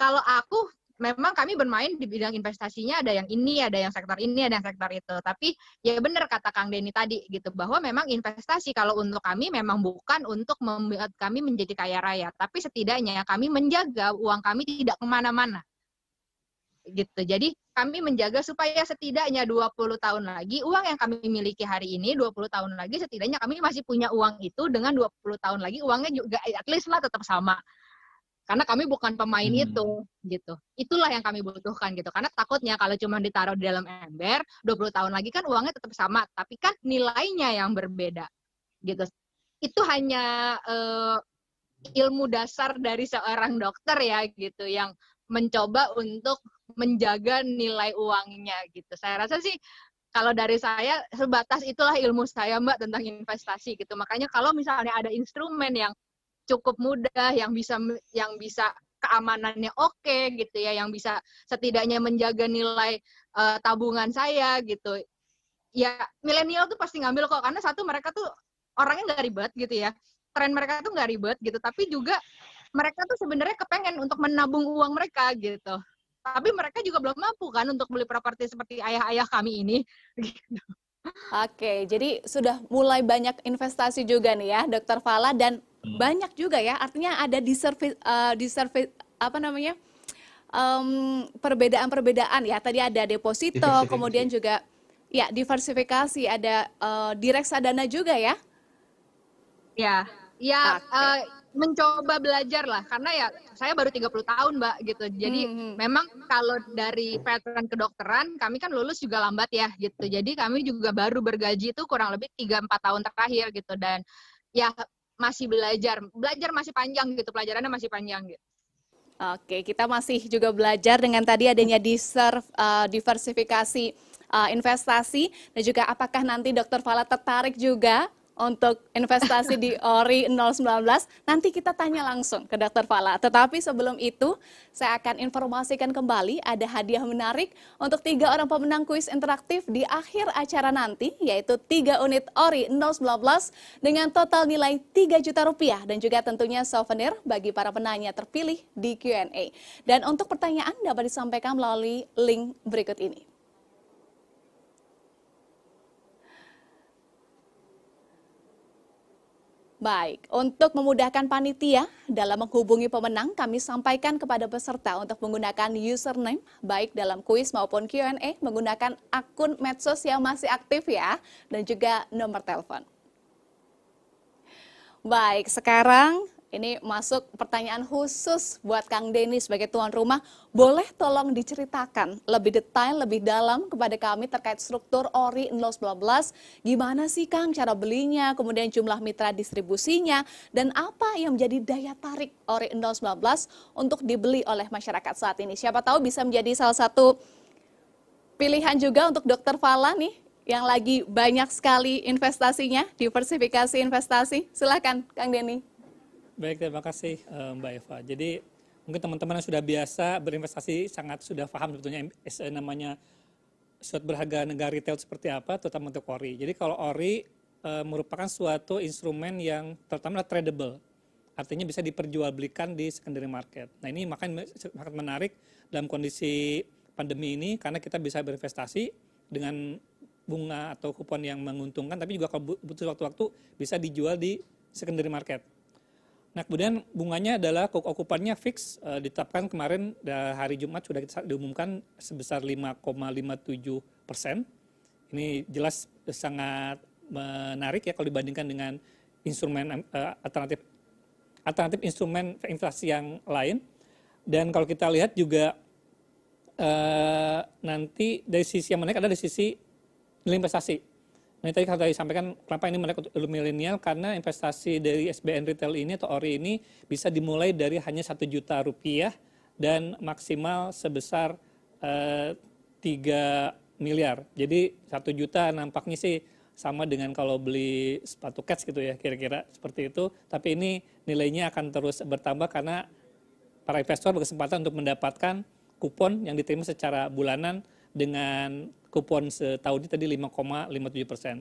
kalau aku memang kami bermain di bidang investasinya ada yang ini, ada yang sektor ini, ada yang sektor itu. Tapi ya benar kata Kang Denny tadi gitu bahwa memang investasi kalau untuk kami memang bukan untuk membuat kami menjadi kaya raya, tapi setidaknya kami menjaga uang kami tidak ke mana-mana gitu. Jadi kami menjaga supaya setidaknya 20 tahun lagi uang yang kami miliki hari ini 20 tahun lagi setidaknya kami masih punya uang itu dengan 20 tahun lagi uangnya juga at least lah tetap sama karena kami bukan pemain hmm. itu gitu itulah yang kami butuhkan gitu karena takutnya kalau cuma ditaruh di dalam ember 20 tahun lagi kan uangnya tetap sama tapi kan nilainya yang berbeda gitu itu hanya uh, ilmu dasar dari seorang dokter ya gitu yang mencoba untuk menjaga nilai uangnya gitu saya rasa sih kalau dari saya sebatas itulah ilmu saya mbak tentang investasi gitu makanya kalau misalnya ada instrumen yang cukup mudah, yang bisa yang bisa keamanannya oke okay, gitu ya, yang bisa setidaknya menjaga nilai uh, tabungan saya gitu. Ya milenial tuh pasti ngambil kok karena satu mereka tuh orangnya nggak ribet gitu ya. Tren mereka tuh nggak ribet gitu, tapi juga mereka tuh sebenarnya kepengen untuk menabung uang mereka gitu. Tapi mereka juga belum mampu kan untuk beli properti seperti ayah-ayah kami ini. [LAUGHS] Gitu. Oke, jadi sudah mulai banyak investasi juga nih ya, Dokter Fala dan Hmm. banyak juga ya artinya ada di service uh, di service apa namanya um, perbedaan-perbedaan ya. Tadi ada deposito, kemudian juga ya diversifikasi, ada uh, direksadana juga ya. Ya, ya okay. uh, mencoba belajar lah. Karena ya saya baru 30 tahun mbak gitu. Jadi hmm, hmm. memang kalau dari veteran kedokteran kami kan lulus juga lambat ya gitu. Jadi kami juga baru bergaji itu kurang lebih 3-4 tahun terakhir gitu. Dan ya masih belajar. Belajar masih panjang gitu. Pelajarannya masih panjang gitu. Oke, kita masih juga belajar dengan tadi adanya diserve, uh, diversifikasi uh, investasi. Dan juga apakah nanti Dr. Fala tertarik juga untuk investasi di ORI 019 nanti kita tanya langsung ke Dr. Fala. Tetapi sebelum itu saya akan informasikan kembali ada hadiah menarik untuk tiga orang pemenang kuis interaktif di akhir acara nanti yaitu tiga unit ORI 019 dengan total nilai 3 juta rupiah dan juga tentunya souvenir bagi para penanya terpilih di Q&A. Dan untuk pertanyaan dapat disampaikan melalui link berikut ini. Baik, untuk memudahkan panitia dalam menghubungi pemenang, kami sampaikan kepada peserta untuk menggunakan username, baik dalam kuis maupun Q&A, menggunakan akun medsos yang masih aktif ya, dan juga nomor telepon. Baik, sekarang ini masuk pertanyaan khusus buat Kang Denny sebagai tuan rumah. Boleh tolong diceritakan lebih detail, lebih dalam kepada kami terkait struktur ORI 012. Gimana sih Kang cara belinya, kemudian jumlah mitra distribusinya, dan apa yang menjadi daya tarik ORI 019 untuk dibeli oleh masyarakat saat ini. Siapa tahu bisa menjadi salah satu pilihan juga untuk dokter Fala nih yang lagi banyak sekali investasinya, diversifikasi investasi. Silahkan Kang Denny. Baik, terima kasih eh, Mbak Eva. Jadi mungkin teman-teman yang sudah biasa berinvestasi sangat sudah paham sebetulnya eh, namanya suatu berharga negara retail seperti apa, terutama untuk ORI. Jadi kalau ORI e, merupakan suatu instrumen yang terutama tradable, artinya bisa diperjualbelikan di secondary market. Nah ini makanya sangat menarik dalam kondisi pandemi ini karena kita bisa berinvestasi dengan bunga atau kupon yang menguntungkan, tapi juga kalau butuh waktu-waktu bisa dijual di secondary market. Nah kemudian bunganya adalah okupannya fix uh, ditetapkan kemarin hari Jumat sudah diumumkan sebesar 5,57 persen. Ini jelas sangat menarik ya kalau dibandingkan dengan instrumen uh, alternatif alternatif instrumen inflasi yang lain. Dan kalau kita lihat juga uh, nanti dari sisi yang menarik adalah dari sisi nilai investasi Nah tadi kalau tadi sampaikan kenapa ini menarik untuk milenial karena investasi dari SBN retail ini atau ORI ini bisa dimulai dari hanya satu juta rupiah dan maksimal sebesar eh, 3 miliar. Jadi satu juta nampaknya sih sama dengan kalau beli sepatu cats gitu ya kira-kira seperti itu. Tapi ini nilainya akan terus bertambah karena para investor berkesempatan untuk mendapatkan kupon yang diterima secara bulanan dengan kupon setahun ini tadi 5,57 persen.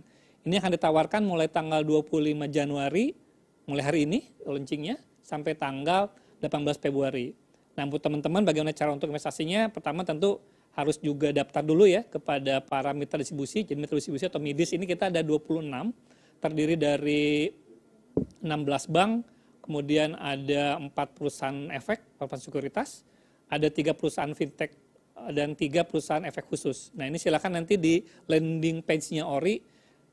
Ini akan ditawarkan mulai tanggal 25 Januari, mulai hari ini launchingnya, sampai tanggal 18 Februari. Nah, buat teman-teman bagaimana cara untuk investasinya? Pertama tentu harus juga daftar dulu ya kepada para mitra distribusi. Jadi mitra distribusi atau MIDIS ini kita ada 26, terdiri dari 16 bank, kemudian ada 4 perusahaan efek, perusahaan sekuritas, ada tiga perusahaan fintech dan tiga perusahaan efek khusus. Nah ini silakan nanti di landing page-nya ORI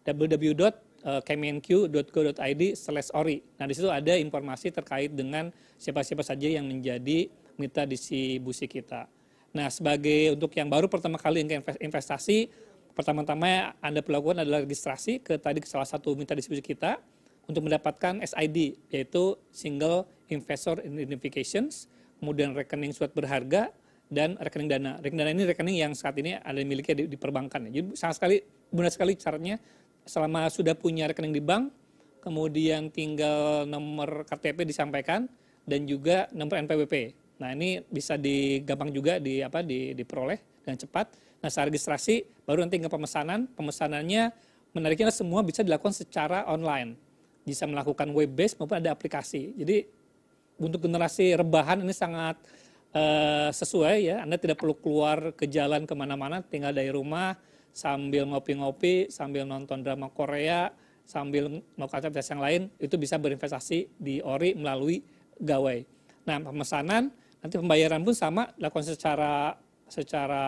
www.kemenq.go.id slash ORI. Nah di situ ada informasi terkait dengan siapa-siapa saja yang menjadi mitra distribusi kita. Nah sebagai untuk yang baru pertama kali investasi, pertama-tama Anda lakukan adalah registrasi ke tadi ke salah satu mitra distribusi kita untuk mendapatkan SID yaitu Single Investor Identifications, kemudian rekening surat berharga, dan rekening dana. Rekening dana ini rekening yang saat ini ada miliknya di, di perbankan. Jadi sangat sekali benar sekali caranya selama sudah punya rekening di bank, kemudian tinggal nomor KTP disampaikan dan juga nomor NPWP. Nah ini bisa digampang juga di apa di, diperoleh dengan cepat. Nah saat registrasi baru nanti ke pemesanan. Pemesanannya menariknya semua bisa dilakukan secara online. Bisa melakukan web based maupun ada aplikasi. Jadi untuk generasi rebahan ini sangat uh, sesuai ya. Anda tidak perlu keluar ke jalan ke mana-mana, tinggal dari rumah sambil ngopi-ngopi, sambil nonton drama Korea, sambil melakukan aktivitas yang lain, itu bisa berinvestasi di ORI melalui gawai. Nah, pemesanan Nanti pembayaran pun sama dilakukan secara secara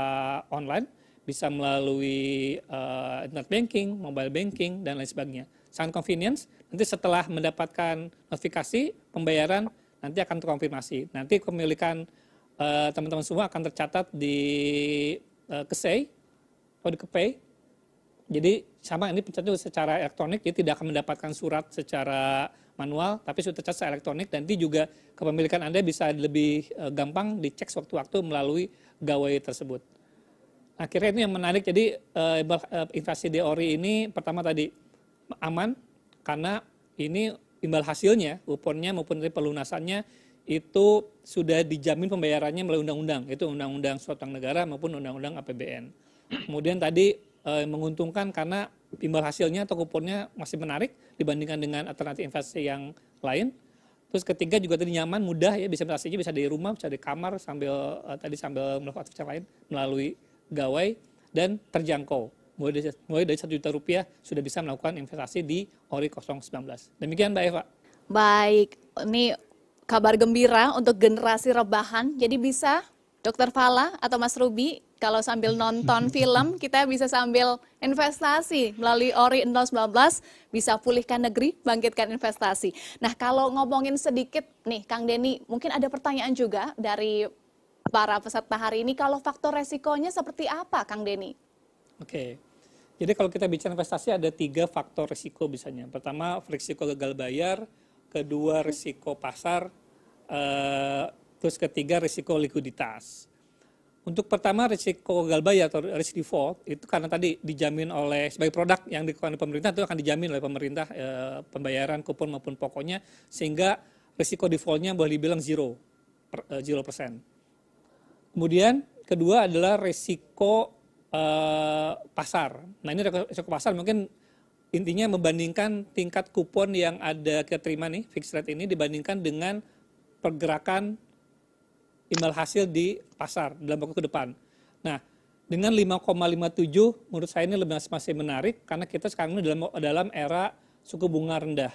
online, bisa melalui uh, internet banking, mobile banking dan lain sebagainya. Sangat convenience. Nanti setelah mendapatkan notifikasi pembayaran nanti akan terkonfirmasi. Nanti kepemilikan uh, teman-teman semua akan tercatat di uh, KSEI, kode KPay. Jadi sama ini pencatatan secara elektronik, jadi tidak akan mendapatkan surat secara manual, tapi sudah tercatat secara elektronik. Dan nanti juga kepemilikan Anda bisa lebih uh, gampang dicek sewaktu-waktu melalui gawai tersebut. Akhirnya ini yang menarik, jadi uh, investasi di ORI ini pertama tadi aman, karena ini imbal hasilnya, kuponnya maupun dari pelunasannya itu sudah dijamin pembayarannya melalui undang-undang, itu undang-undang suatu negara maupun undang-undang APBN. Kemudian tadi e, menguntungkan karena imbal hasilnya atau kuponnya masih menarik dibandingkan dengan alternatif investasi yang lain. Terus ketiga juga tadi nyaman, mudah ya bisa investasinya bisa di rumah, bisa di kamar sambil e, tadi sambil melakukan aktivitas lain melalui gawai dan terjangkau mulai dari, mulai dari 1 juta rupiah sudah bisa melakukan investasi di ORI 019. Demikian Mbak Eva. Baik, ini kabar gembira untuk generasi rebahan. Jadi bisa Dokter Fala atau Mas Ruby kalau sambil nonton [LAUGHS] film kita bisa sambil investasi melalui ORI 019 bisa pulihkan negeri, bangkitkan investasi. Nah kalau ngomongin sedikit nih Kang Denny, mungkin ada pertanyaan juga dari para peserta hari ini kalau faktor resikonya seperti apa Kang Denny? Oke. Jadi kalau kita bicara investasi ada tiga faktor risiko biasanya. Pertama, risiko gagal bayar, kedua risiko pasar, terus ketiga risiko likuiditas. Untuk pertama risiko gagal bayar atau risk default itu karena tadi dijamin oleh sebagai produk yang dikeluarkan pemerintah itu akan dijamin oleh pemerintah e, pembayaran kupon maupun pokoknya sehingga risiko defaultnya boleh dibilang zero, eh, zero persen. Kemudian kedua adalah risiko uh, pasar. Nah ini risiko pasar mungkin intinya membandingkan tingkat kupon yang ada kita terima nih fixed rate ini dibandingkan dengan pergerakan imbal hasil di pasar dalam waktu ke depan. Nah, dengan 5,57 menurut saya ini lebih masih menarik karena kita sekarang ini dalam dalam era suku bunga rendah.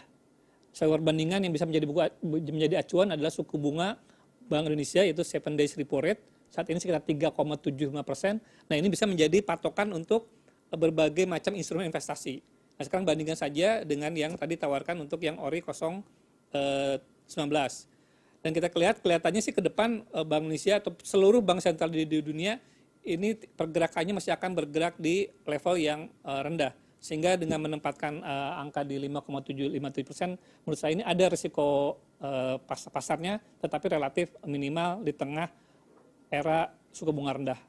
Saya perbandingan yang bisa menjadi buku, menjadi acuan adalah suku bunga Bank Indonesia yaitu 7 days repo rate saat ini sekitar 3,75 persen. Nah ini bisa menjadi patokan untuk berbagai macam instrumen investasi. Nah sekarang bandingkan saja dengan yang tadi tawarkan untuk yang ORI 019. Eh, Dan kita lihat kelihatannya sih ke depan eh, Bank Indonesia atau seluruh bank sentral di, dunia ini pergerakannya masih akan bergerak di level yang uh, rendah. Sehingga dengan menempatkan uh, angka di 5,757 persen, menurut saya ini ada risiko uh, pas pasarnya, tetapi relatif minimal di tengah era suku bunga rendah.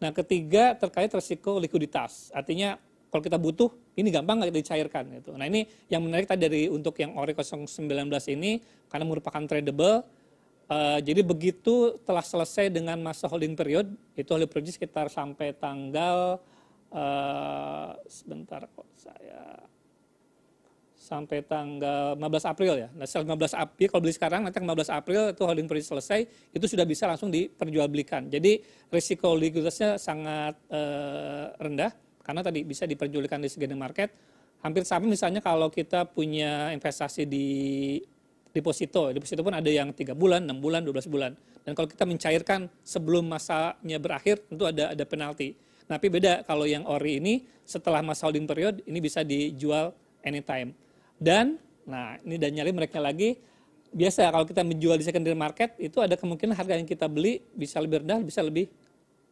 Nah, ketiga terkait risiko likuiditas. Artinya kalau kita butuh, ini gampang nggak dicairkan gitu. Nah, ini yang menarik tadi dari untuk yang ORI 019 ini karena merupakan tradable. Uh, jadi begitu telah selesai dengan masa holding period, itu holding period sekitar sampai tanggal uh, sebentar kok saya sampai tanggal 15 April ya. Nah, setelah 15 April kalau beli sekarang nanti 15 April itu holding period selesai, itu sudah bisa langsung diperjualbelikan. Jadi risiko likuiditasnya sangat eh, rendah karena tadi bisa diperjualbelikan di secondary market. Hampir sama misalnya kalau kita punya investasi di deposito, deposito pun ada yang tiga bulan, 6 bulan, 12 bulan. Dan kalau kita mencairkan sebelum masanya berakhir, tentu ada ada penalti. Tapi beda kalau yang ori ini setelah masa holding period ini bisa dijual anytime. Dan, nah ini dan nyali mereka lagi, biasa kalau kita menjual di secondary market, itu ada kemungkinan harga yang kita beli bisa lebih rendah, bisa lebih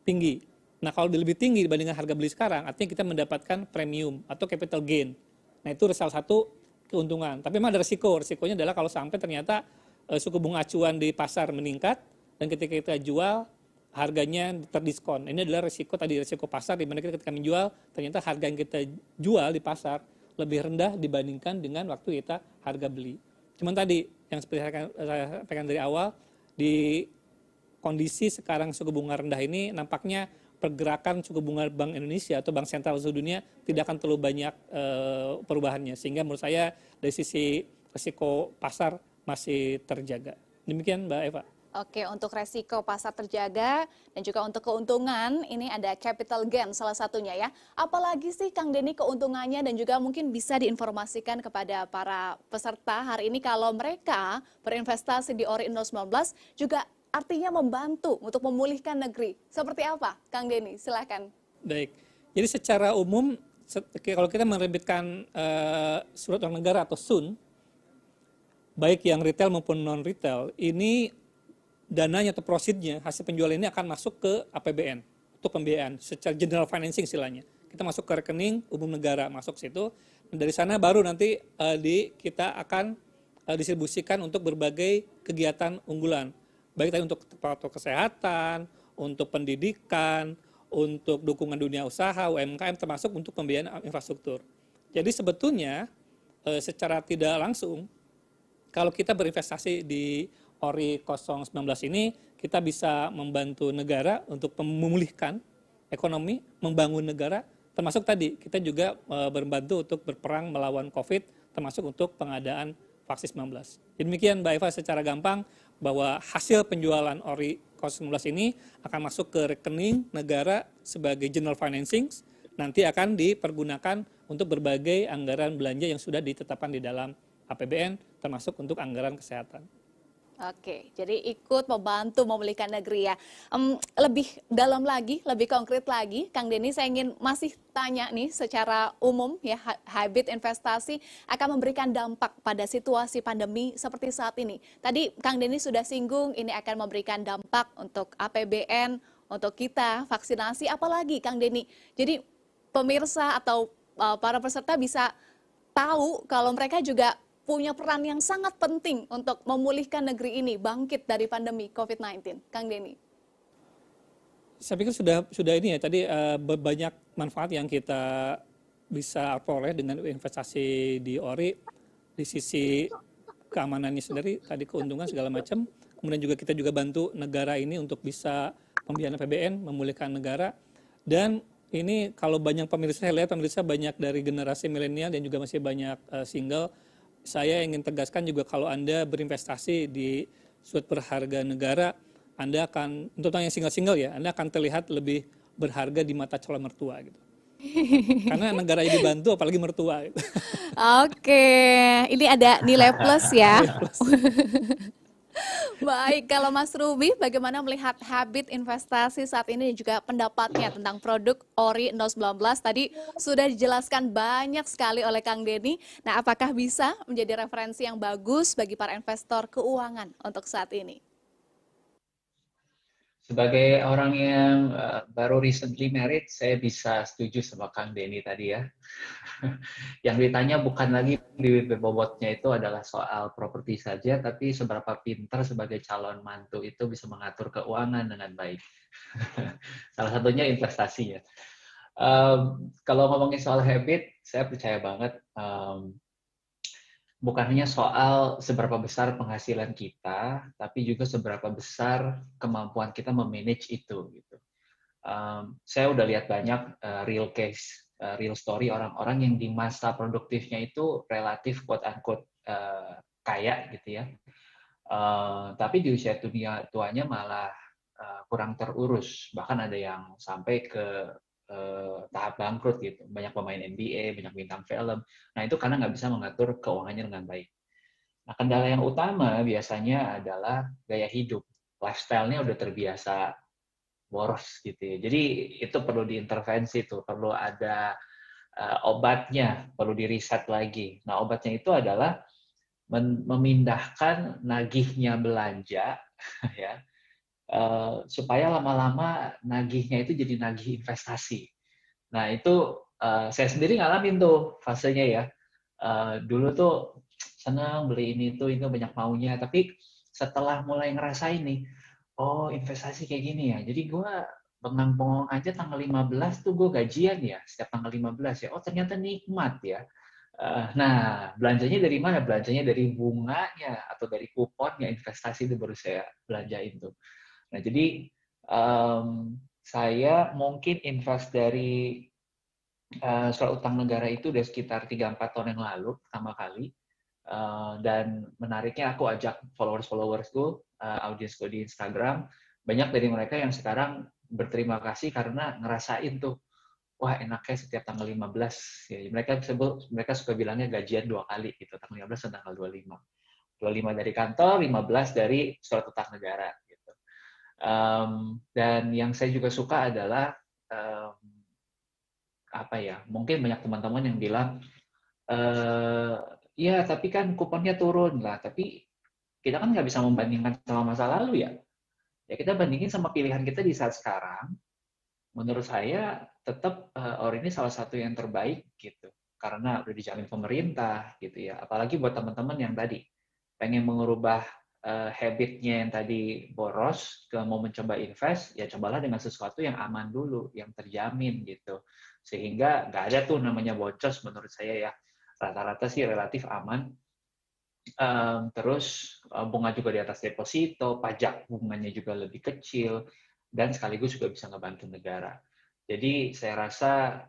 tinggi. Nah kalau lebih tinggi dibandingkan harga beli sekarang, artinya kita mendapatkan premium atau capital gain. Nah itu salah satu keuntungan. Tapi memang ada resiko. Resikonya adalah kalau sampai ternyata e, suku bunga acuan di pasar meningkat, dan ketika kita jual, harganya terdiskon. Ini adalah resiko tadi resiko pasar di mana kita ketika menjual ternyata harga yang kita jual di pasar lebih rendah dibandingkan dengan waktu kita harga beli. Cuman tadi yang seperti saya sampaikan dari awal di kondisi sekarang suku bunga rendah ini nampaknya pergerakan suku bunga Bank Indonesia atau Bank Sentral seluruh dunia tidak akan terlalu banyak e, perubahannya sehingga menurut saya dari sisi risiko pasar masih terjaga. Demikian Mbak Eva. Oke, untuk resiko pasar terjaga dan juga untuk keuntungan, ini ada capital gain salah satunya ya. Apalagi sih Kang Denny keuntungannya dan juga mungkin bisa diinformasikan kepada para peserta hari ini kalau mereka berinvestasi di Ori 19 juga artinya membantu untuk memulihkan negeri. Seperti apa, Kang Denny? Silahkan. Baik. Jadi secara umum kalau kita menerbitkan uh, surat utang negara atau SUN, baik yang retail maupun non retail, ini dananya atau prosidnya hasil penjualan ini akan masuk ke APBN untuk pembiayaan secara general financing istilahnya. Kita masuk ke rekening umum negara masuk situ. Dari sana baru nanti uh, di kita akan uh, distribusikan untuk berbagai kegiatan unggulan. Baik tadi untuk protokol kesehatan, untuk pendidikan, untuk dukungan dunia usaha, UMKM termasuk untuk pembiayaan infrastruktur. Jadi sebetulnya e, secara tidak langsung kalau kita berinvestasi di ORI 019 ini kita bisa membantu negara untuk memulihkan ekonomi, membangun negara termasuk tadi kita juga e, membantu untuk berperang melawan Covid termasuk untuk pengadaan vaksin 19. Demikian Mbak Eva secara gampang bahwa hasil penjualan ORI 019 ini akan masuk ke rekening negara sebagai general financing, nanti akan dipergunakan untuk berbagai anggaran belanja yang sudah ditetapkan di dalam APBN, termasuk untuk anggaran kesehatan. Oke, jadi ikut membantu memulihkan negeri ya. Um, lebih dalam lagi, lebih konkret lagi, Kang Denny, saya ingin masih tanya nih secara umum ya habit investasi akan memberikan dampak pada situasi pandemi seperti saat ini. Tadi Kang Denny sudah singgung ini akan memberikan dampak untuk APBN, untuk kita vaksinasi, apalagi Kang Denny. Jadi pemirsa atau uh, para peserta bisa tahu kalau mereka juga punya peran yang sangat penting untuk memulihkan negeri ini bangkit dari pandemi COVID-19. Kang Denny. Saya pikir sudah sudah ini ya tadi uh, banyak manfaat yang kita bisa peroleh dengan investasi di ORI di sisi keamanannya sendiri, tadi keuntungan segala macam. Kemudian juga kita juga bantu negara ini untuk bisa pembiayaan PBN, memulihkan negara. Dan ini kalau banyak pemirsa, saya lihat pemirsa banyak dari generasi milenial dan juga masih banyak uh, single saya ingin tegaskan juga kalau Anda berinvestasi di suatu berharga negara, Anda akan, untuk yang single-single ya, Anda akan terlihat lebih berharga di mata calon mertua gitu. Karena negara ini dibantu apalagi mertua gitu. Oke, ini ada nilai plus ya. Nilai plus. [LAUGHS] Baik, kalau Mas Ruby, bagaimana melihat habit investasi saat ini dan juga pendapatnya tentang produk ORI 019? Tadi sudah dijelaskan banyak sekali oleh Kang Denny. Nah, apakah bisa menjadi referensi yang bagus bagi para investor keuangan untuk saat ini? Sebagai orang yang uh, baru recently married, saya bisa setuju sama Kang Denny tadi ya. [LAUGHS] yang ditanya bukan lagi di bobotnya itu adalah soal properti saja, tapi seberapa pintar sebagai calon mantu itu bisa mengatur keuangan dengan baik. [LAUGHS] Salah satunya investasi ya. Um, kalau ngomongin soal habit, saya percaya banget um, bukan hanya soal seberapa besar penghasilan kita, tapi juga seberapa besar kemampuan kita memanage itu. Gitu. Um, saya udah lihat banyak uh, real case, uh, real story orang-orang yang di masa produktifnya itu relatif quote unquote uh, kaya gitu ya, uh, tapi di usia dunia tuanya malah uh, kurang terurus. Bahkan ada yang sampai ke eh, tahap bangkrut gitu. Banyak pemain NBA, banyak bintang film. Nah itu karena nggak bisa mengatur keuangannya dengan baik. Nah kendala yang utama biasanya adalah gaya hidup. Lifestyle-nya udah terbiasa boros gitu ya. Jadi itu perlu diintervensi tuh, perlu ada uh, obatnya, perlu diriset lagi. Nah obatnya itu adalah memindahkan nagihnya belanja [LAUGHS] ya Uh, supaya lama-lama nagihnya itu jadi nagih investasi. Nah itu uh, saya sendiri ngalamin tuh fasenya ya. Uh, dulu tuh senang beli ini tuh itu banyak maunya, tapi setelah mulai ngerasain nih, oh investasi kayak gini ya. Jadi gue bengang-bengong aja tanggal 15 tuh gue gajian ya, setiap tanggal 15 ya. Oh ternyata nikmat ya. Nah, belanjanya dari mana? Belanjanya dari bunganya atau dari kuponnya investasi itu baru saya belanjain tuh. Nah, jadi um, saya mungkin invest dari uh, surat utang negara itu udah sekitar 3-4 tahun yang lalu pertama kali. Uh, dan menariknya aku ajak followers-followersku, uh, audiensku di Instagram, banyak dari mereka yang sekarang berterima kasih karena ngerasain tuh, wah enaknya setiap tanggal 15. Ya, mereka sebut, mereka suka bilangnya gajian dua kali gitu, tanggal 15 dan tanggal 25. 25 dari kantor, 15 dari surat utang negara. Um, dan yang saya juga suka adalah um, apa ya? Mungkin banyak teman-teman yang bilang, e, ya tapi kan kuponnya turun lah. Tapi kita kan nggak bisa membandingkan sama masa lalu ya. Ya kita bandingin sama pilihan kita di saat sekarang. Menurut saya tetap uh, Ori ini salah satu yang terbaik gitu karena udah dijamin pemerintah gitu ya. Apalagi buat teman-teman yang tadi pengen mengubah uh, habitnya yang tadi boros ke mau mencoba invest, ya cobalah dengan sesuatu yang aman dulu, yang terjamin gitu. Sehingga nggak ada tuh namanya bocos menurut saya ya. Rata-rata sih relatif aman. Um, terus uh, bunga juga di atas deposito, pajak bunganya juga lebih kecil, dan sekaligus juga bisa ngebantu negara. Jadi saya rasa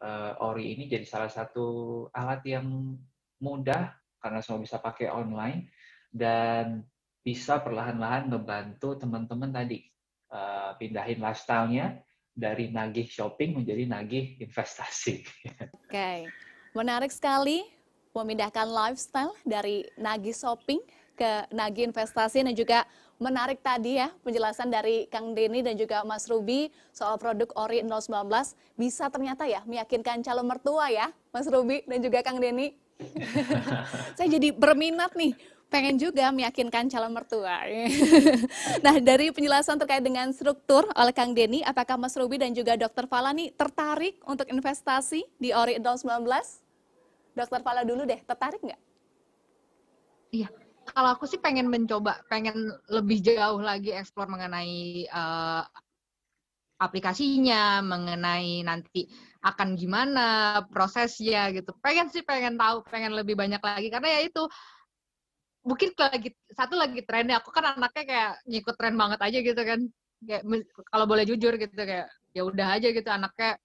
uh, Ori ini jadi salah satu alat yang mudah karena semua bisa pakai online dan bisa perlahan-lahan ngebantu teman-teman tadi uh, pindahin lifestyle-nya dari nagih shopping menjadi nagih investasi. Oke, okay. menarik sekali memindahkan lifestyle dari nagih shopping ke nagih investasi dan juga menarik tadi ya penjelasan dari Kang Denny dan juga Mas Ruby soal produk Ori 019 bisa ternyata ya meyakinkan calon mertua ya Mas Ruby dan juga Kang Denny. [LAUGHS] Saya jadi berminat nih pengen juga meyakinkan calon mertua. [LAUGHS] nah, dari penjelasan terkait dengan struktur oleh Kang Denny, apakah Mas Ruby dan juga Dr. Fala nih tertarik untuk investasi di Ori 019? Dr. Fala dulu deh, tertarik nggak? Iya, kalau aku sih pengen mencoba, pengen lebih jauh lagi eksplor mengenai uh, aplikasinya, mengenai nanti akan gimana prosesnya gitu. Pengen sih pengen tahu, pengen lebih banyak lagi karena ya itu mungkin lagi satu lagi trennya aku kan anaknya kayak ngikut tren banget aja gitu kan. Kayak kalau boleh jujur gitu kayak ya udah aja gitu anaknya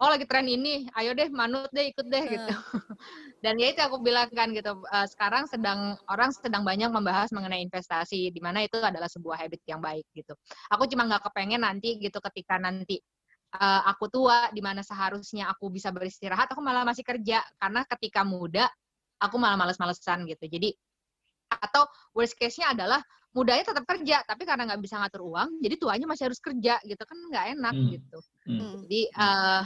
oh lagi tren ini, ayo deh manut deh ikut deh gitu. [LAUGHS] Dan ya itu aku bilang kan gitu, uh, sekarang sedang orang sedang banyak membahas mengenai investasi, di mana itu adalah sebuah habit yang baik gitu. Aku cuma nggak kepengen nanti gitu ketika nanti uh, aku tua, di mana seharusnya aku bisa beristirahat, aku malah masih kerja karena ketika muda aku malah males-malesan gitu. Jadi atau worst case-nya adalah mudanya tetap kerja tapi karena nggak bisa ngatur uang jadi tuanya masih harus kerja gitu kan nggak enak hmm. gitu hmm. jadi uh,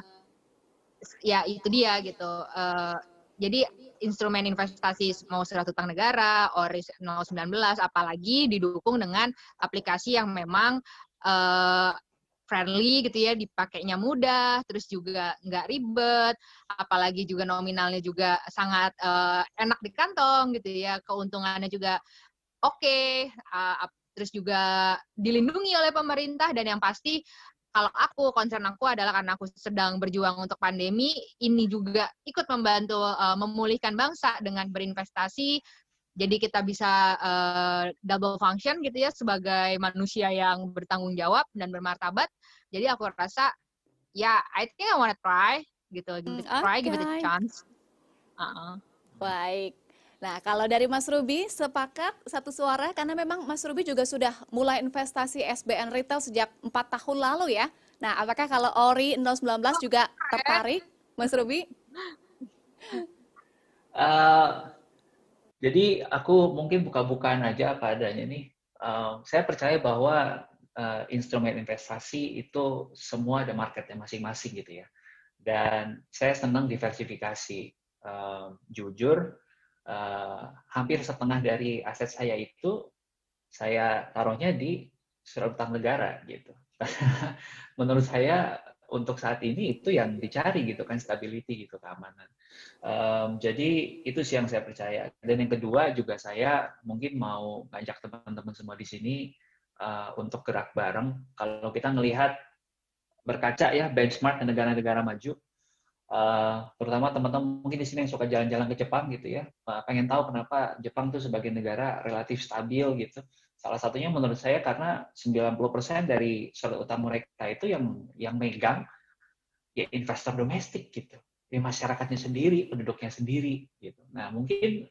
ya itu dia gitu. Uh, jadi instrumen investasi mau surat utang negara, ORIS 019, apalagi didukung dengan aplikasi yang memang uh, friendly gitu ya, dipakainya mudah, terus juga nggak ribet, apalagi juga nominalnya juga sangat uh, enak di kantong gitu ya, keuntungannya juga oke, okay, uh, terus juga dilindungi oleh pemerintah dan yang pasti kalau aku concern aku adalah karena aku sedang berjuang untuk pandemi ini juga ikut membantu uh, memulihkan bangsa dengan berinvestasi jadi kita bisa uh, double function gitu ya sebagai manusia yang bertanggung jawab dan bermartabat jadi aku rasa ya I think I wanna try gitu give it a try give it a chance uh -uh. baik Nah, kalau dari Mas Ruby, sepakat satu suara karena memang Mas Ruby juga sudah mulai investasi SBN Retail sejak empat tahun lalu ya. Nah, apakah kalau Ori 019 juga tertarik, Mas Ruby? Uh, [LAUGHS] jadi aku mungkin buka-bukaan aja apa adanya nih. Uh, saya percaya bahwa uh, instrumen investasi itu semua ada marketnya masing-masing gitu ya. Dan saya senang diversifikasi. Uh, jujur, uh, hampir setengah dari aset saya itu saya taruhnya di surat utang negara gitu. [LAUGHS] Menurut saya untuk saat ini itu yang dicari gitu kan stability gitu keamanan. Um, jadi itu sih yang saya percaya. Dan yang kedua juga saya mungkin mau ngajak teman-teman semua di sini uh, untuk gerak bareng. Kalau kita melihat berkaca ya benchmark negara-negara maju, Uh, terutama teman-teman mungkin di sini yang suka jalan-jalan ke Jepang gitu ya, uh, pengen tahu kenapa Jepang tuh sebagai negara relatif stabil gitu. Salah satunya menurut saya karena 90% dari surat utang mereka itu yang yang megang ya investor domestik gitu. Ya masyarakatnya sendiri, penduduknya sendiri gitu. Nah, mungkin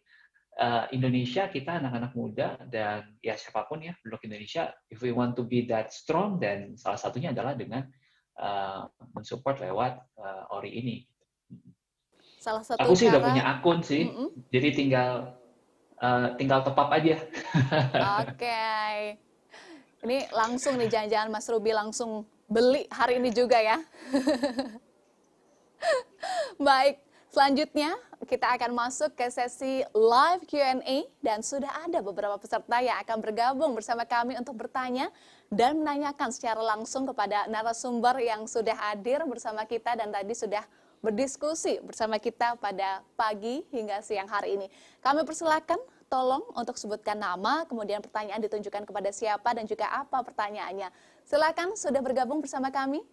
uh, Indonesia kita anak-anak muda dan ya siapa pun ya penduduk Indonesia if we want to be that strong dan salah satunya adalah dengan uh, mensupport lewat uh, Ori ini. Salah satu Aku sih cara... udah punya akun sih, mm -hmm. jadi tinggal uh, tinggal top up aja. [LAUGHS] Oke. Okay. Ini langsung nih jangan-jangan Mas Ruby langsung beli hari ini juga ya. [LAUGHS] Baik, selanjutnya kita akan masuk ke sesi live Q&A dan sudah ada beberapa peserta yang akan bergabung bersama kami untuk bertanya dan menanyakan secara langsung kepada narasumber yang sudah hadir bersama kita dan tadi sudah berdiskusi bersama kita pada pagi hingga siang hari ini. Kami persilakan tolong untuk sebutkan nama, kemudian pertanyaan ditunjukkan kepada siapa dan juga apa pertanyaannya. Silakan sudah bergabung bersama kami.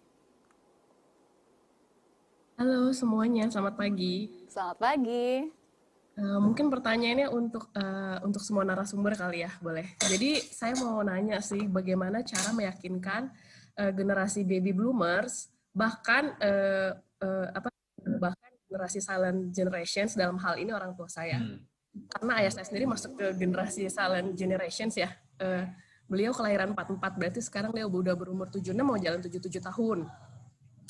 Halo semuanya, selamat pagi. Selamat pagi. Uh, mungkin pertanyaannya untuk uh, untuk semua narasumber kali ya, boleh. Jadi saya mau nanya sih, bagaimana cara meyakinkan uh, generasi baby bloomers bahkan uh, uh, apa bahkan generasi silent generations dalam hal ini orang tua saya. Hmm. Karena ayah saya sendiri masuk ke generasi silent generations ya. Uh, beliau kelahiran 44 berarti sekarang dia udah berumur 76 mau jalan 77 tahun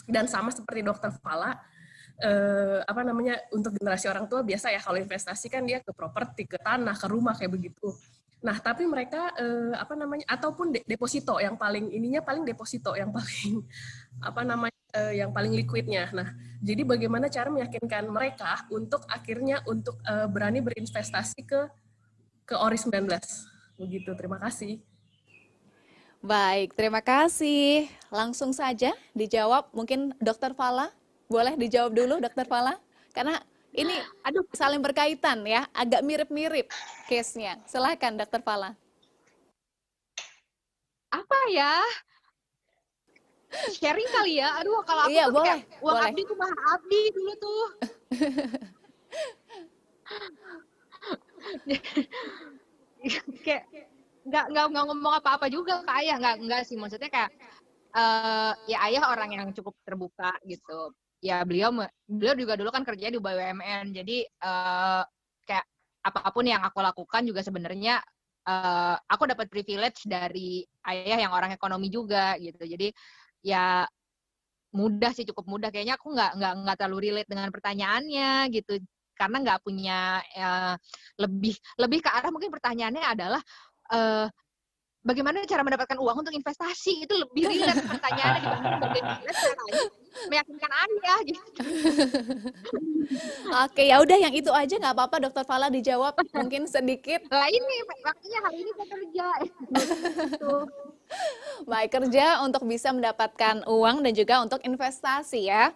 dan sama seperti dokter Fala eh, apa namanya untuk generasi orang tua biasa ya kalau investasi kan dia ke properti ke tanah ke rumah kayak begitu nah tapi mereka eh, apa namanya ataupun de deposito yang paling ininya paling deposito yang paling [LAUGHS] apa namanya eh, yang paling liquidnya nah jadi bagaimana cara meyakinkan mereka untuk akhirnya untuk eh, berani berinvestasi ke ke ori 19 begitu terima kasih Baik, terima kasih. Langsung saja dijawab. Mungkin Dokter Fala, boleh dijawab dulu Dokter Fala? Karena ini aduh saling berkaitan ya, agak mirip-mirip case-nya. Silahkan Dokter Fala. Apa ya? Sharing kali ya. Aduh, kalau aku iya, tuh boleh, kayak, uang boleh. abdi tuh mahal abdi dulu tuh. [LAUGHS] kayak nggak nggak nggak ngomong apa-apa juga ke ayah nggak nggak sih maksudnya kayak uh, ya ayah orang yang cukup terbuka gitu ya beliau beliau juga dulu kan kerja di BUMN jadi uh, kayak apa pun yang aku lakukan juga sebenarnya uh, aku dapat privilege dari ayah yang orang ekonomi juga gitu. Jadi ya mudah sih cukup mudah. Kayaknya aku nggak nggak nggak terlalu relate dengan pertanyaannya gitu. Karena nggak punya uh, lebih lebih ke arah mungkin pertanyaannya adalah uh, bagaimana cara mendapatkan uang untuk investasi itu lebih [LAUGHS] relate pertanyaannya dibanding bagaimana caranya meyakinkan ayah gitu. [LAUGHS] Oke, ya udah yang itu aja nggak apa-apa Dokter Fala dijawab mungkin sedikit. [LAUGHS] Lah ini waktunya hari ini saya kerja. Baik kerja untuk bisa mendapatkan uang dan juga untuk investasi ya.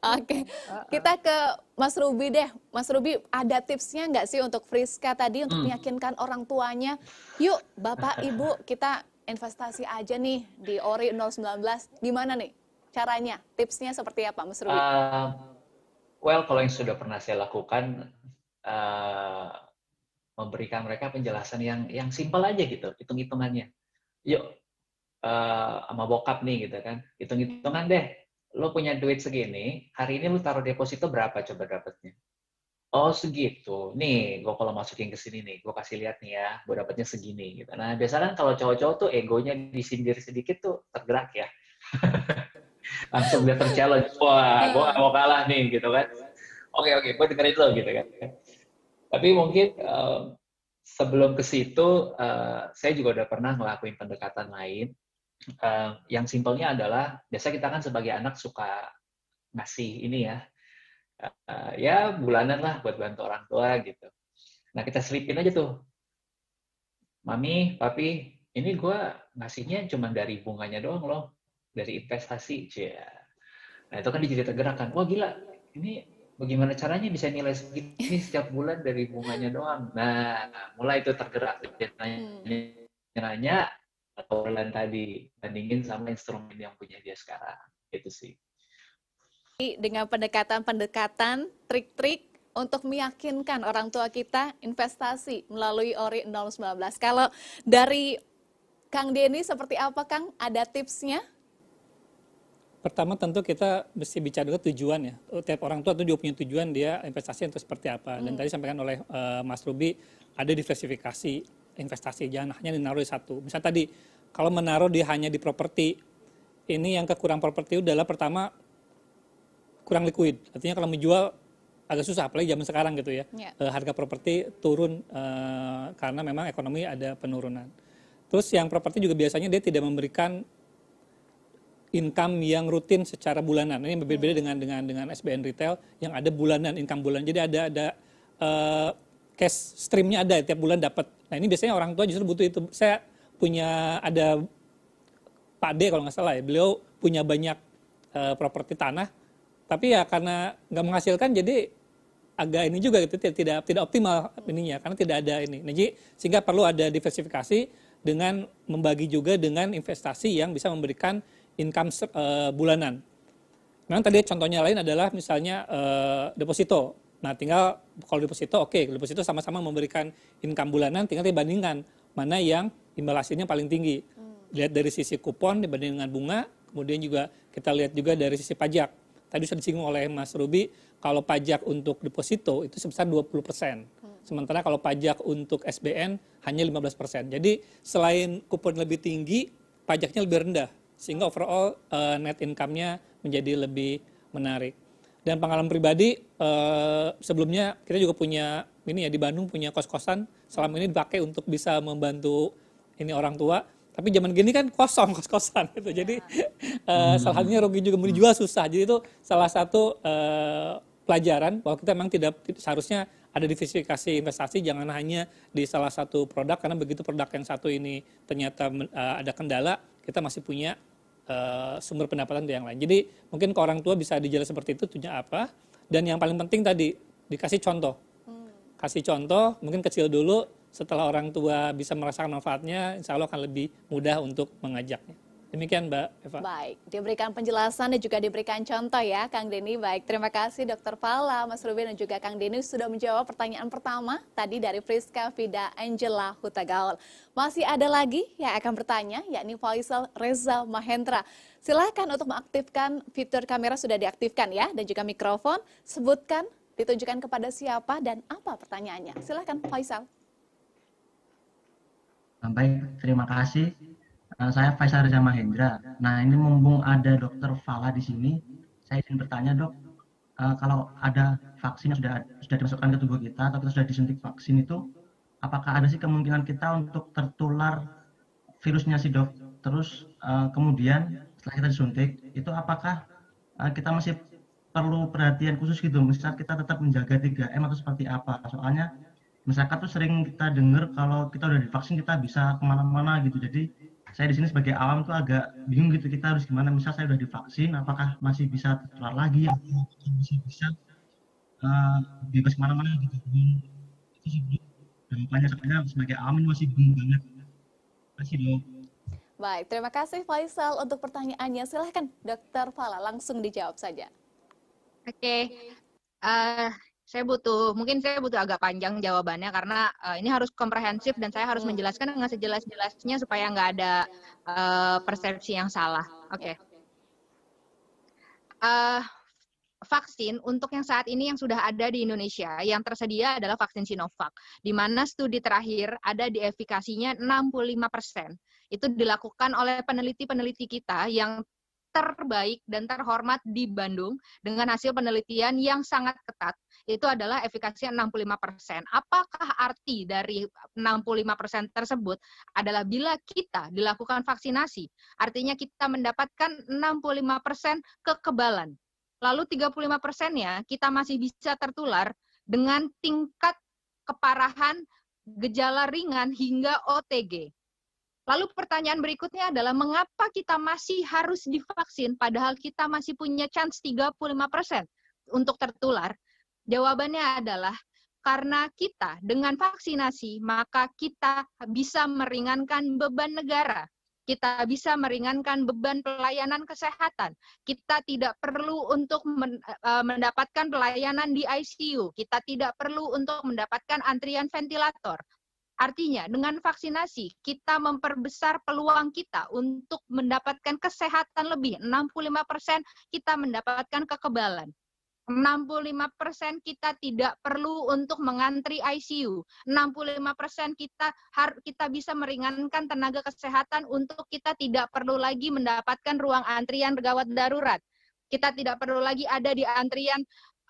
Oke, okay. kita ke Mas Ruby deh. Mas Ruby, ada tipsnya nggak sih untuk Friska tadi untuk hmm. meyakinkan orang tuanya, yuk Bapak [LAUGHS] Ibu kita investasi aja nih di Ori 019. Gimana nih caranya? Tipsnya seperti apa Mas Ruby? Uh, well, kalau yang sudah pernah saya lakukan, uh, memberikan mereka penjelasan yang yang simpel aja gitu, hitung-hitungannya. Yuk, uh, sama bokap nih gitu kan, hitung-hitungan deh lo punya duit segini, hari ini lo taruh deposito berapa coba dapetnya? Oh segitu. Nih, gue kalau masukin ke sini nih, gue kasih lihat nih ya, gue dapetnya segini gitu. Nah biasanya kan kalau cowok-cowok tuh egonya disindir sedikit tuh tergerak ya. [LAUGHS] Langsung dia terchallenge, wah gue gak mau kalah nih gitu kan. Oke oke, gue dengerin lo gitu kan. Tapi mungkin uh, sebelum ke situ, uh, saya juga udah pernah ngelakuin pendekatan lain uh, yang simpelnya adalah biasa kita kan sebagai anak suka ngasih ini ya uh, ya bulanan lah buat bantu orang tua gitu. Nah kita selipin aja tuh. Mami papi ini gue ngasihnya cuma dari bunganya doang loh dari investasi cia nah itu kan jadi tergerakkan wah gila ini bagaimana caranya bisa nilai segini setiap bulan dari bunganya doang? Nah mulai itu tergerak. Nanya, nanya obrolan tadi bandingin sama instrumen yang punya dia sekarang itu sih dengan pendekatan-pendekatan trik-trik untuk meyakinkan orang tua kita investasi melalui ORI 019 kalau dari Kang Denny seperti apa Kang ada tipsnya Pertama tentu kita mesti bicara dulu tujuan ya. Tiap orang tua itu juga punya tujuan dia investasi untuk seperti apa. Dan hmm. tadi sampaikan oleh uh, Mas Ruby ada diversifikasi investasi jangan hanya dinaruh di satu. Misal tadi kalau menaruh di hanya di properti, ini yang kekurang properti adalah pertama kurang liquid. Artinya kalau menjual agak susah, apalagi zaman sekarang gitu ya. Yeah. Ya. harga properti turun uh, karena memang ekonomi ada penurunan. Terus yang properti juga biasanya dia tidak memberikan income yang rutin secara bulanan. Ini berbeda dengan dengan dengan SBN retail yang ada bulanan income bulan. Jadi ada ada uh, cash streamnya ada tiap bulan dapat. Nah ini biasanya orang tua justru butuh itu. Saya punya ada Pak D kalau nggak salah ya, beliau punya banyak uh, properti tanah, tapi ya karena nggak menghasilkan jadi agak ini juga gitu tidak tidak optimal ininya karena tidak ada ini. Nah, jadi sehingga perlu ada diversifikasi dengan membagi juga dengan investasi yang bisa memberikan income uh, bulanan. Memang tadi contohnya lain adalah misalnya uh, deposito. Nah, tinggal kalau deposito oke, okay, deposito sama-sama memberikan income bulanan, tinggal dibandingkan mana yang imbal hasilnya paling tinggi. Hmm. Lihat dari sisi kupon dibanding dengan bunga, kemudian juga kita lihat juga dari sisi pajak. Tadi sudah disinggung oleh Mas Ruby, kalau pajak untuk deposito itu sebesar 20 persen. Hmm. Sementara kalau pajak untuk SBN hanya 15 persen. Jadi selain kupon lebih tinggi, pajaknya lebih rendah sehingga overall uh, net income-nya menjadi lebih menarik. Dan pengalaman pribadi uh, sebelumnya kita juga punya ini ya di Bandung punya kos-kosan selama ini dipakai untuk bisa membantu ini orang tua. Tapi zaman gini kan kosong [LAUGHS] kos-kosan gitu. Jadi uh, hmm. salah satunya rugi juga mau dijual susah. Jadi itu salah satu uh, pelajaran bahwa kita memang tidak seharusnya ada diversifikasi investasi jangan hanya di salah satu produk karena begitu produk yang satu ini ternyata uh, ada kendala kita masih punya uh, sumber pendapatan yang lain. Jadi mungkin ke orang tua bisa dijelaskan seperti itu tujuannya apa. Dan yang paling penting tadi dikasih contoh. Hmm. Kasih contoh, mungkin kecil dulu. Setelah orang tua bisa merasakan manfaatnya, insya Allah akan lebih mudah untuk mengajaknya. Demikian Mbak Eva. Baik, diberikan penjelasan dan juga diberikan contoh ya Kang Denny. Baik, terima kasih Dokter Fala, Mas Ruben dan juga Kang Denny sudah menjawab pertanyaan pertama tadi dari Friska Vida Angela Hutagaul. Masih ada lagi yang akan bertanya, yakni Faisal Reza Mahendra. Silahkan untuk mengaktifkan fitur kamera sudah diaktifkan ya, dan juga mikrofon. Sebutkan, ditunjukkan kepada siapa dan apa pertanyaannya. Silahkan Faisal. Baik, terima kasih. Uh, saya Faisal Reza Mahendra. Nah, ini mumpung ada dokter Fala di sini, saya ingin bertanya dok, uh, kalau ada vaksin yang sudah sudah dimasukkan ke tubuh kita atau kita sudah disuntik vaksin itu, apakah ada sih kemungkinan kita untuk tertular virusnya sih dok? Terus uh, kemudian setelah kita disuntik, itu apakah kita masih perlu perhatian khusus gitu? Misal kita tetap menjaga 3M atau seperti apa? Soalnya masyarakat tuh sering kita dengar kalau kita udah divaksin kita bisa ke mana-mana gitu. Jadi saya di sini sebagai awam tuh agak bingung gitu kita harus gimana? Misal saya udah divaksin apakah masih bisa tertular lagi? Atau masih bisa uh, bebas ke mana-mana gitu? Itu sih dampaknya sebenarnya sebagai awam ini masih bingung banget. Masih dong Baik, terima kasih Faisal. Untuk pertanyaannya. Silahkan Dokter Fala langsung dijawab saja. Oke, okay. uh, eh, saya butuh mungkin saya butuh agak panjang jawabannya karena uh, ini harus komprehensif dan saya harus menjelaskan dengan sejelas-jelasnya supaya nggak ada uh, persepsi yang salah. Oke. Okay. Uh, eh, vaksin untuk yang saat ini yang sudah ada di Indonesia yang tersedia adalah vaksin Sinovac, di mana studi terakhir ada di efikasinya 65%. Itu dilakukan oleh peneliti-peneliti kita yang terbaik dan terhormat di Bandung dengan hasil penelitian yang sangat ketat itu adalah efikasinya 65%. Apakah arti dari 65% tersebut adalah bila kita dilakukan vaksinasi, artinya kita mendapatkan 65% kekebalan. Lalu 35 persennya kita masih bisa tertular dengan tingkat keparahan gejala ringan hingga OTG. Lalu pertanyaan berikutnya adalah mengapa kita masih harus divaksin padahal kita masih punya chance 35% untuk tertular? Jawabannya adalah karena kita dengan vaksinasi maka kita bisa meringankan beban negara. Kita bisa meringankan beban pelayanan kesehatan. Kita tidak perlu untuk e, mendapatkan pelayanan di ICU. Kita tidak perlu untuk mendapatkan antrian ventilator. Artinya, dengan vaksinasi, kita memperbesar peluang kita untuk mendapatkan kesehatan lebih. 65% kita mendapatkan kekebalan. 65% kita tidak perlu untuk mengantri ICU. 65% kita kita bisa meringankan tenaga kesehatan untuk kita tidak perlu lagi mendapatkan ruang antrian gawat darurat. Kita tidak perlu lagi ada di antrian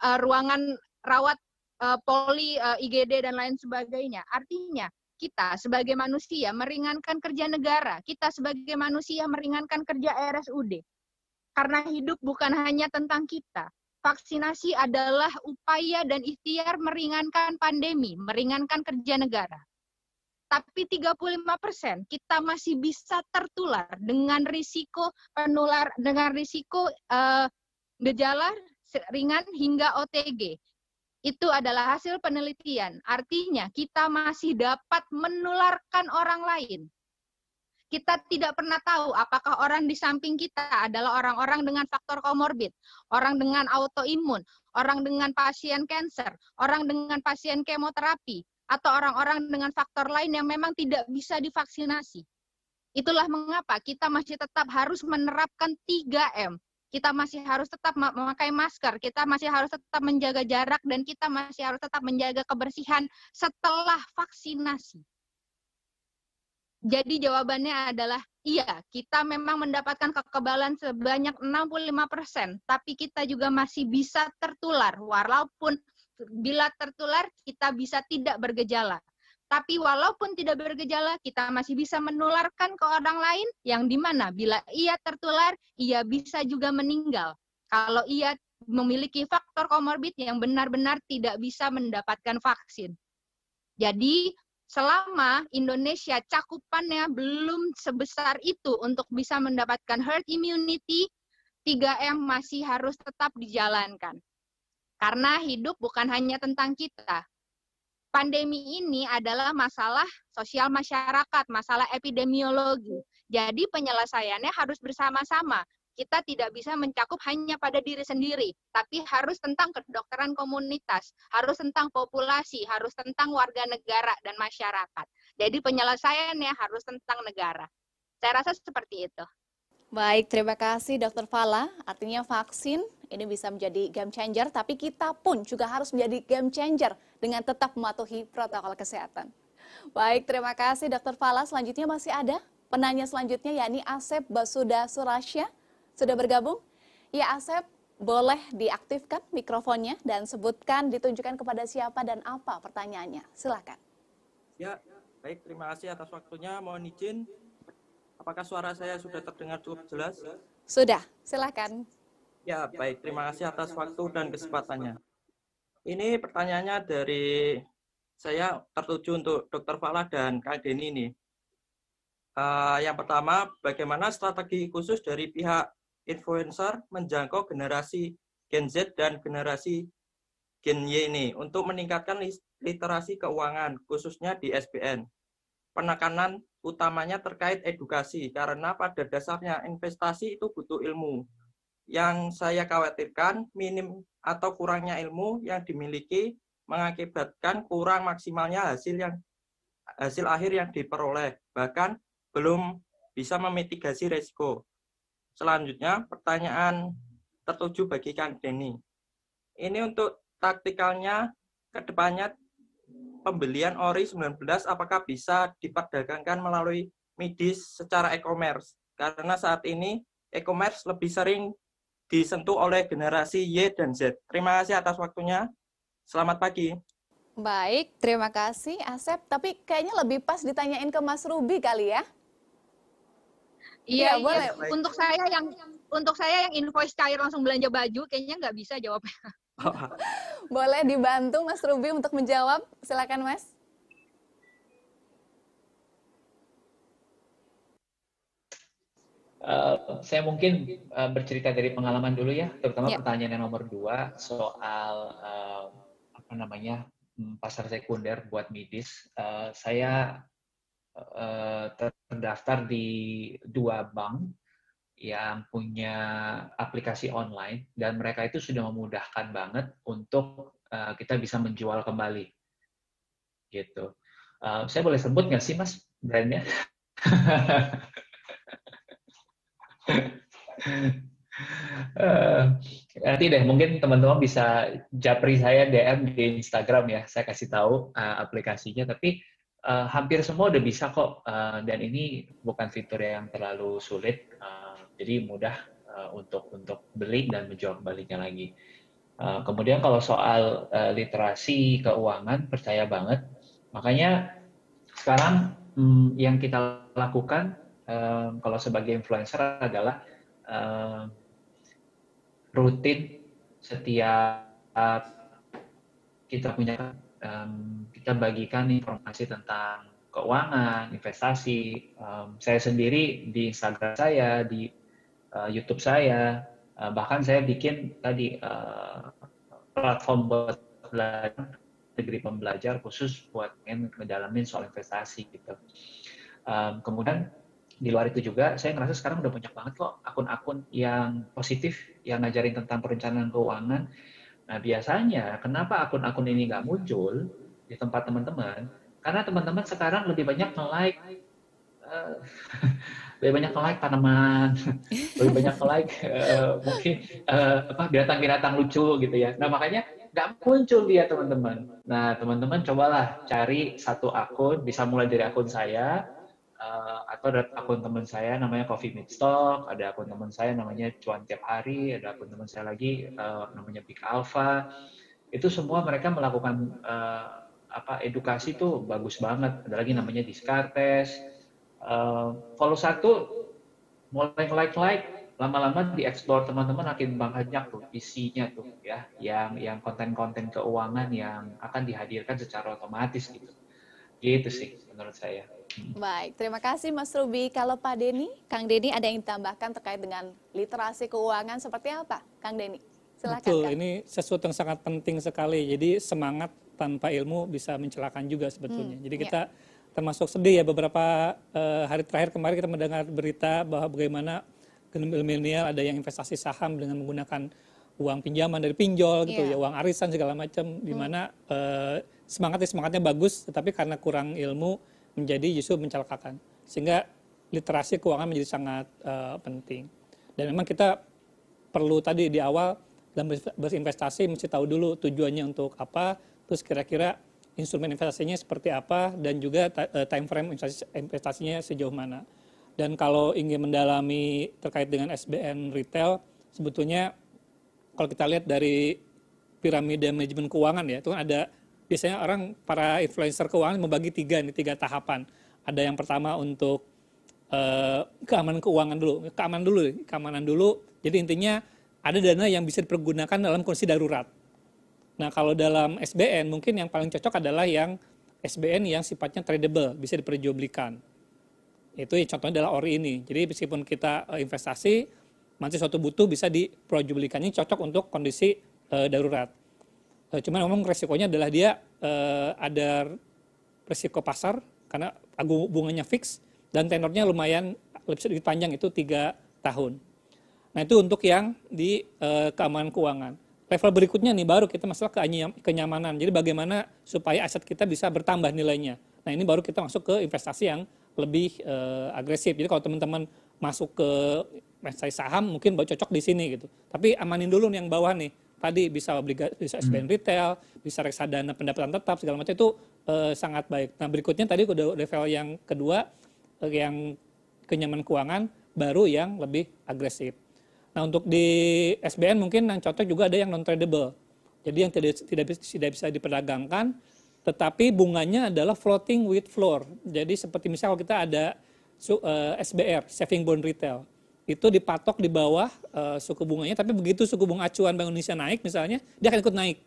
uh, ruangan rawat uh, poli, eh, IGD dan lain sebagainya. Artinya kita sebagai manusia meringankan kerja negara, kita sebagai manusia meringankan kerja RSUD. Karena hidup bukan hanya tentang kita. Vaksinasi adalah upaya dan ikhtiar meringankan pandemi, meringankan kerja negara. Tapi 35% kita masih bisa tertular dengan risiko penular dengan risiko uh, gejala ringan hingga OTG itu adalah hasil penelitian. Artinya kita masih dapat menularkan orang lain. Kita tidak pernah tahu apakah orang di samping kita adalah orang-orang dengan faktor komorbid, orang dengan autoimun, orang dengan pasien kanker, orang dengan pasien kemoterapi, atau orang-orang dengan faktor lain yang memang tidak bisa divaksinasi. Itulah mengapa kita masih tetap harus menerapkan 3M, kita masih harus tetap memakai masker, kita masih harus tetap menjaga jarak, dan kita masih harus tetap menjaga kebersihan setelah vaksinasi. Jadi jawabannya adalah iya, kita memang mendapatkan kekebalan sebanyak 65%, tapi kita juga masih bisa tertular, walaupun bila tertular kita bisa tidak bergejala. Tapi walaupun tidak bergejala, kita masih bisa menularkan ke orang lain yang di mana bila ia tertular, ia bisa juga meninggal. Kalau ia memiliki faktor komorbid yang benar-benar tidak bisa mendapatkan vaksin. Jadi selama Indonesia cakupannya belum sebesar itu untuk bisa mendapatkan herd immunity, 3M masih harus tetap dijalankan. Karena hidup bukan hanya tentang kita, pandemi ini adalah masalah sosial masyarakat, masalah epidemiologi. Jadi penyelesaiannya harus bersama-sama. Kita tidak bisa mencakup hanya pada diri sendiri, tapi harus tentang kedokteran komunitas, harus tentang populasi, harus tentang warga negara dan masyarakat. Jadi penyelesaiannya harus tentang negara. Saya rasa seperti itu. Baik, terima kasih Dr. Fala. Artinya vaksin ini bisa menjadi game changer, tapi kita pun juga harus menjadi game changer dengan tetap mematuhi protokol kesehatan. Baik, terima kasih Dr. Fala. Selanjutnya masih ada penanya selanjutnya yakni Asep Basuda Surasya. Sudah bergabung? Ya Asep, boleh diaktifkan mikrofonnya dan sebutkan ditunjukkan kepada siapa dan apa pertanyaannya. Silakan. Ya, baik terima kasih atas waktunya. Mohon izin Apakah suara saya sudah terdengar cukup jelas? Sudah, silakan. Ya, baik. Terima kasih atas waktu dan kesempatannya. Ini pertanyaannya dari saya tertuju untuk Dr. Fala dan Kak Deni ini. Uh, yang pertama, bagaimana strategi khusus dari pihak influencer menjangkau generasi Gen Z dan generasi Gen Y ini untuk meningkatkan literasi keuangan, khususnya di SBN. Penekanan utamanya terkait edukasi karena pada dasarnya investasi itu butuh ilmu. Yang saya khawatirkan minim atau kurangnya ilmu yang dimiliki mengakibatkan kurang maksimalnya hasil yang hasil akhir yang diperoleh, bahkan belum bisa memitigasi resiko. Selanjutnya, pertanyaan tertuju bagi Kang Denny. Ini untuk taktikalnya ke depannya pembelian ori 19 apakah bisa diperdagangkan melalui midis secara e-commerce? Karena saat ini e-commerce lebih sering disentuh oleh generasi Y dan Z. Terima kasih atas waktunya. Selamat pagi. Baik, terima kasih Asep. Tapi kayaknya lebih pas ditanyain ke Mas Ruby kali ya. Iya, iya boleh. Untuk saya yang untuk saya yang invoice cair langsung belanja baju, kayaknya nggak bisa jawabnya. [LAUGHS] Boleh dibantu Mas Ruby untuk menjawab? Silakan Mas. Uh, saya mungkin uh, bercerita dari pengalaman dulu ya, terutama yeah. pertanyaan yang nomor dua soal uh, apa namanya hmm, pasar sekunder buat midis. Uh, saya terdaftar di dua bank yang punya aplikasi online dan mereka itu sudah memudahkan banget untuk uh, kita bisa menjual kembali. Gitu. Uh, saya boleh sebut nggak sih mas brandnya? Uh, [LAUGHS] nanti deh mungkin teman-teman bisa japri saya DM di Instagram ya saya kasih tahu uh, aplikasinya. Tapi uh, hampir semua udah bisa kok. Uh, dan ini bukan fitur yang terlalu sulit. Uh, jadi mudah uh, untuk untuk beli dan menjual kembalinya lagi. Uh, kemudian kalau soal uh, literasi keuangan percaya banget, makanya sekarang hmm, yang kita lakukan um, kalau sebagai influencer adalah um, rutin setiap kita punya um, kita bagikan informasi tentang keuangan, investasi. Um, saya sendiri di Instagram saya, di uh, YouTube saya, uh, bahkan saya bikin tadi uh, platform buat belajar negeri pembelajar khusus buat ingin ngedalamin soal investasi gitu. Um, kemudian di luar itu juga saya ngerasa sekarang udah banyak banget kok akun-akun yang positif yang ngajarin tentang perencanaan keuangan. Nah biasanya kenapa akun-akun ini nggak muncul di tempat teman-teman? Karena teman-teman sekarang lebih banyak nge-like uh, [LAUGHS] lebih banyak nge-like tanaman, [LAUGHS] lebih banyak nge-like uh, mungkin uh, apa binatang-binatang lucu gitu ya. Nah makanya nggak muncul dia teman-teman. Nah teman-teman cobalah cari satu akun, bisa mulai dari akun saya uh, atau ada akun teman saya namanya Coffee Meet Stock, ada akun teman saya namanya Cuan Tiap Hari, ada akun teman saya lagi uh, namanya Big Alpha. Itu semua mereka melakukan uh, apa edukasi tuh bagus banget. Ada lagi namanya Discartes. Uh, follow satu, mulai like-like, lama-lama dieksplor teman-teman makin banyak tuh isinya tuh ya, yang yang konten-konten keuangan yang akan dihadirkan secara otomatis gitu. Gitu sih menurut saya. Baik, terima kasih Mas Ruby. Kalau Pak Denny, Kang Denny ada yang ditambahkan terkait dengan literasi keuangan seperti apa, Kang Denny? Silakan. Betul, Kang. ini sesuatu yang sangat penting sekali. Jadi semangat tanpa ilmu bisa mencelakakan juga sebetulnya. Hmm, Jadi ya. kita ya. termasuk sedih ya beberapa uh, hari terakhir kemarin kita mendengar berita bahwa bagaimana milenial ada yang investasi saham dengan menggunakan uang pinjaman dari pinjol gitu yeah. ya uang arisan segala macam di hmm. mana hmm. uh, semangatnya semangatnya bagus tetapi karena kurang ilmu menjadi justru mencelakakan sehingga literasi keuangan menjadi sangat uh, penting dan memang kita perlu tadi di awal dalam berinvestasi mesti tahu dulu tujuannya untuk apa terus kira-kira instrumen investasinya seperti apa dan juga eh, time frame investasinya sejauh mana. Dan kalau ingin mendalami terkait dengan SBN retail, sebetulnya kalau kita lihat dari piramida manajemen keuangan ya, itu kan ada biasanya orang para influencer keuangan membagi tiga nih tiga tahapan. Ada yang pertama untuk uh, keamanan keuangan dulu, keamanan dulu, keamanan dulu. Jadi intinya ada dana yang bisa dipergunakan dalam kondisi darurat Nah, kalau dalam SBN mungkin yang paling cocok adalah yang SBN yang sifatnya tradable, bisa diperjualbelikan. Itu ya, contohnya adalah ORI ini. Jadi meskipun kita uh, investasi, nanti suatu butuh bisa diperjualbelikan. Ini cocok untuk kondisi uh, darurat. Uh, cuman memang resikonya adalah dia uh, ada resiko pasar karena bunganya fix dan tenornya lumayan lebih sedikit panjang itu tiga tahun. Nah itu untuk yang di uh, keamanan keuangan level berikutnya nih baru kita masalah kenyamanan. Jadi bagaimana supaya aset kita bisa bertambah nilainya. Nah ini baru kita masuk ke investasi yang lebih uh, agresif. Jadi kalau teman-teman masuk ke investasi saham mungkin baru cocok di sini gitu. Tapi amanin dulu nih yang bawah nih. Tadi bisa obligasi, bisa SBN hmm. retail, bisa reksadana pendapatan tetap segala macam itu uh, sangat baik. Nah berikutnya tadi udah level yang kedua uh, yang kenyamanan keuangan baru yang lebih agresif. Nah untuk di SBN mungkin yang cocok juga ada yang non tradable. Jadi yang tidak tidak tidak bisa diperdagangkan, tetapi bunganya adalah floating with floor. Jadi seperti misalnya kalau kita ada uh, eh, SBR, saving bond retail, itu dipatok di bawah uh, suku bunganya, tapi begitu suku bunga acuan Bank Indonesia naik misalnya, dia akan ikut naik.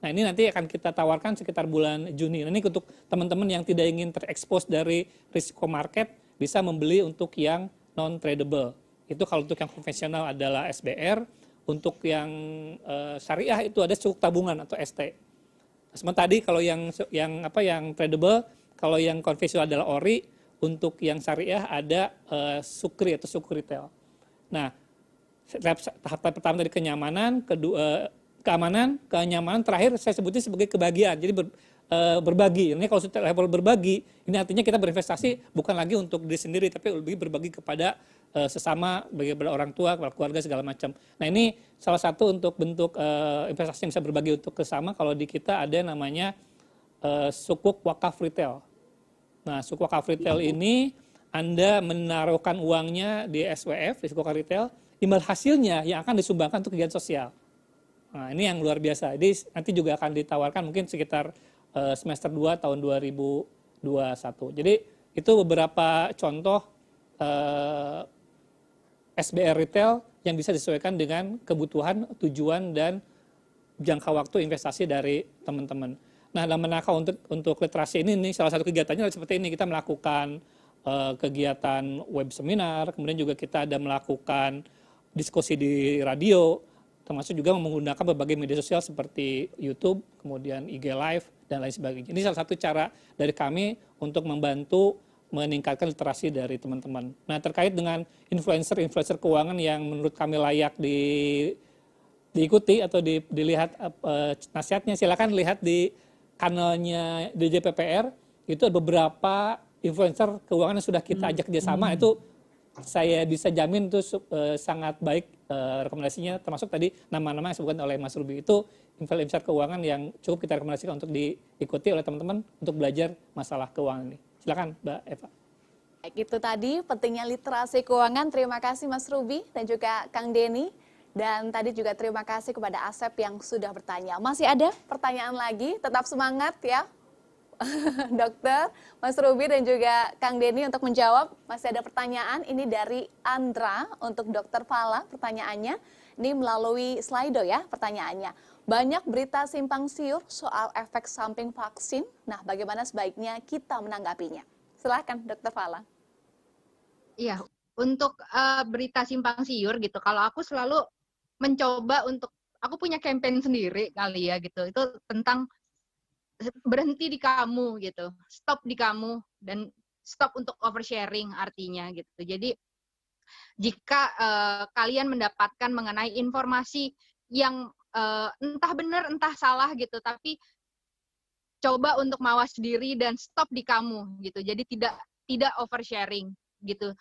Nah ini nanti akan kita tawarkan sekitar bulan Juni. Nah, ini untuk teman-teman yang tidak ingin terekspos dari risiko market, bisa membeli untuk yang non tradable. Itu kalau untuk yang konvensional adalah SBR, untuk yang uh, syariah itu ada sukuk tabungan atau ST. Sementara tadi kalau yang yang apa yang tradable, kalau yang konvensional adalah ori, untuk yang syariah ada uh, sukri atau suku retail. Nah, tahap pertama dari kenyamanan, kedua keamanan, kenyamanan, terakhir saya sebutnya sebagai kebahagiaan. Jadi ber, uh, berbagi. Ini kalau sudah level berbagi, ini artinya kita berinvestasi bukan lagi untuk diri sendiri, tapi lebih berbagi kepada uh, sesama, bagi kepada orang tua, kepada keluarga segala macam. Nah ini salah satu untuk bentuk uh, investasi yang bisa berbagi untuk kesama. Kalau di kita ada namanya uh, sukuk wakaf retail. Nah sukuk wakaf retail ini anda menaruhkan uangnya di SWF, di sukuk wakaf retail, imbal hasilnya yang akan disumbangkan untuk kegiatan sosial. Nah, ini yang luar biasa. Jadi nanti juga akan ditawarkan mungkin sekitar uh, semester 2 tahun 2021 21. Jadi itu beberapa contoh uh, eh, SBR retail yang bisa disesuaikan dengan kebutuhan, tujuan dan jangka waktu investasi dari teman-teman. Nah, dalam menakau untuk untuk literasi ini, nih salah satu kegiatannya seperti ini kita melakukan uh, kegiatan web seminar, kemudian juga kita ada melakukan diskusi di radio, termasuk juga menggunakan berbagai media sosial seperti YouTube, kemudian IG Live, dan lain sebagainya. Ini salah satu cara dari kami untuk membantu meningkatkan literasi dari teman-teman. Nah, terkait dengan influencer-influencer keuangan yang menurut kami layak di diikuti atau di, dilihat uh, nasihatnya, silakan lihat di kanalnya DJPPR. Itu ada beberapa influencer keuangan yang sudah kita ajak kerjasama. Hmm. Itu saya bisa jamin itu uh, sangat baik uh, rekomendasinya termasuk tadi nama-nama yang disebutkan oleh Mas Ruby itu influencer keuangan yang cukup kita rekomendasikan untuk diikuti oleh teman-teman untuk belajar masalah keuangan ini. Silakan Mbak Eva. Baik, itu tadi pentingnya literasi keuangan. Terima kasih Mas Ruby dan juga Kang Denny. Dan tadi juga terima kasih kepada Asep yang sudah bertanya. Masih ada pertanyaan lagi? Tetap semangat ya [LAUGHS] dokter, Mas Ruby dan juga Kang Denny untuk menjawab. Masih ada pertanyaan, ini dari Andra untuk dokter Fala pertanyaannya. Ini melalui Slido ya pertanyaannya. Banyak berita simpang siur soal efek samping vaksin. Nah, bagaimana sebaiknya kita menanggapinya? Silahkan dokter Fala. Iya, untuk uh, berita simpang siur gitu, kalau aku selalu mencoba untuk, aku punya campaign sendiri kali ya gitu, itu tentang berhenti di kamu gitu, stop di kamu dan stop untuk oversharing artinya gitu. Jadi jika uh, kalian mendapatkan mengenai informasi yang uh, entah benar entah salah gitu, tapi coba untuk mawas diri dan stop di kamu gitu. Jadi tidak tidak oversharing gitu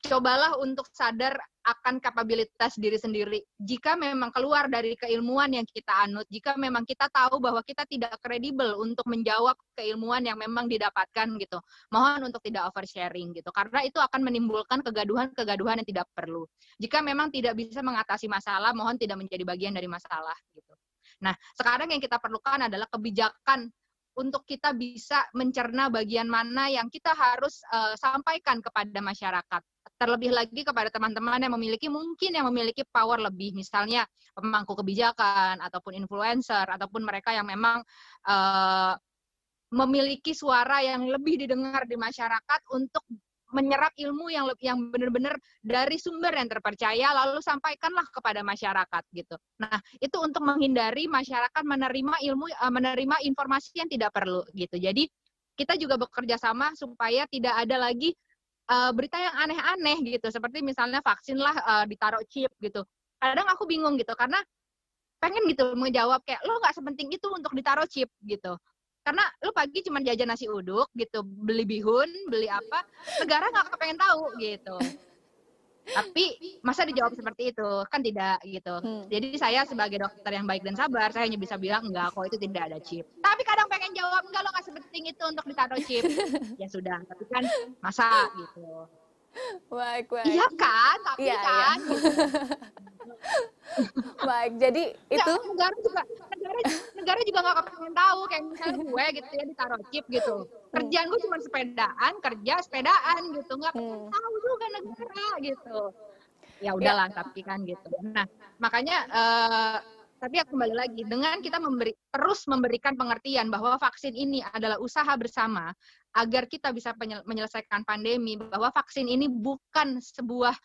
cobalah untuk sadar akan kapabilitas diri sendiri. Jika memang keluar dari keilmuan yang kita anut, jika memang kita tahu bahwa kita tidak kredibel untuk menjawab keilmuan yang memang didapatkan gitu, mohon untuk tidak oversharing gitu, karena itu akan menimbulkan kegaduhan-kegaduhan yang tidak perlu. Jika memang tidak bisa mengatasi masalah, mohon tidak menjadi bagian dari masalah gitu. Nah, sekarang yang kita perlukan adalah kebijakan untuk kita bisa mencerna bagian mana yang kita harus uh, sampaikan kepada masyarakat. Terlebih lagi kepada teman-teman yang memiliki mungkin yang memiliki power lebih, misalnya pemangku kebijakan ataupun influencer ataupun mereka yang memang uh, memiliki suara yang lebih didengar di masyarakat untuk menyerap ilmu yang yang benar-benar dari sumber yang terpercaya lalu sampaikanlah kepada masyarakat gitu. Nah, itu untuk menghindari masyarakat menerima ilmu eh, menerima informasi yang tidak perlu gitu. Jadi kita juga bekerja sama supaya tidak ada lagi uh, berita yang aneh-aneh gitu seperti misalnya vaksin lah uh, ditaruh chip gitu. Kadang aku bingung gitu karena pengen gitu menjawab kayak lo nggak sepenting itu untuk ditaruh chip gitu karena lu pagi cuma jajan nasi uduk gitu beli bihun beli apa negara nggak kepengen tahu gitu. Tapi masa dijawab seperti itu? Kan tidak gitu. Hmm. jadi saya sebagai dokter yang baik dan sabar saya hanya bisa bilang enggak kok itu tidak ada chip. Tapi kadang pengen jawab enggak lo nggak sepenting itu untuk ditaruh chip. [LAUGHS] Ya sudah tapi kan masa gitu. Baik baik. Iya kan? Tapi iya, kan iya. Gitu. [LAUGHS] baik jadi ya, itu negara juga negara negara juga nggak kepengen tahu kayak misalnya gue gitu ya ditaruh chip gitu kerjaan gue cuma sepedaan kerja sepedaan gitu nggak hmm. tahu juga negara gitu ya udahlah ya. tapi kan gitu nah makanya uh, tapi ya kembali lagi dengan kita memberi terus memberikan pengertian bahwa vaksin ini adalah usaha bersama agar kita bisa menyelesaikan pandemi bahwa vaksin ini bukan sebuah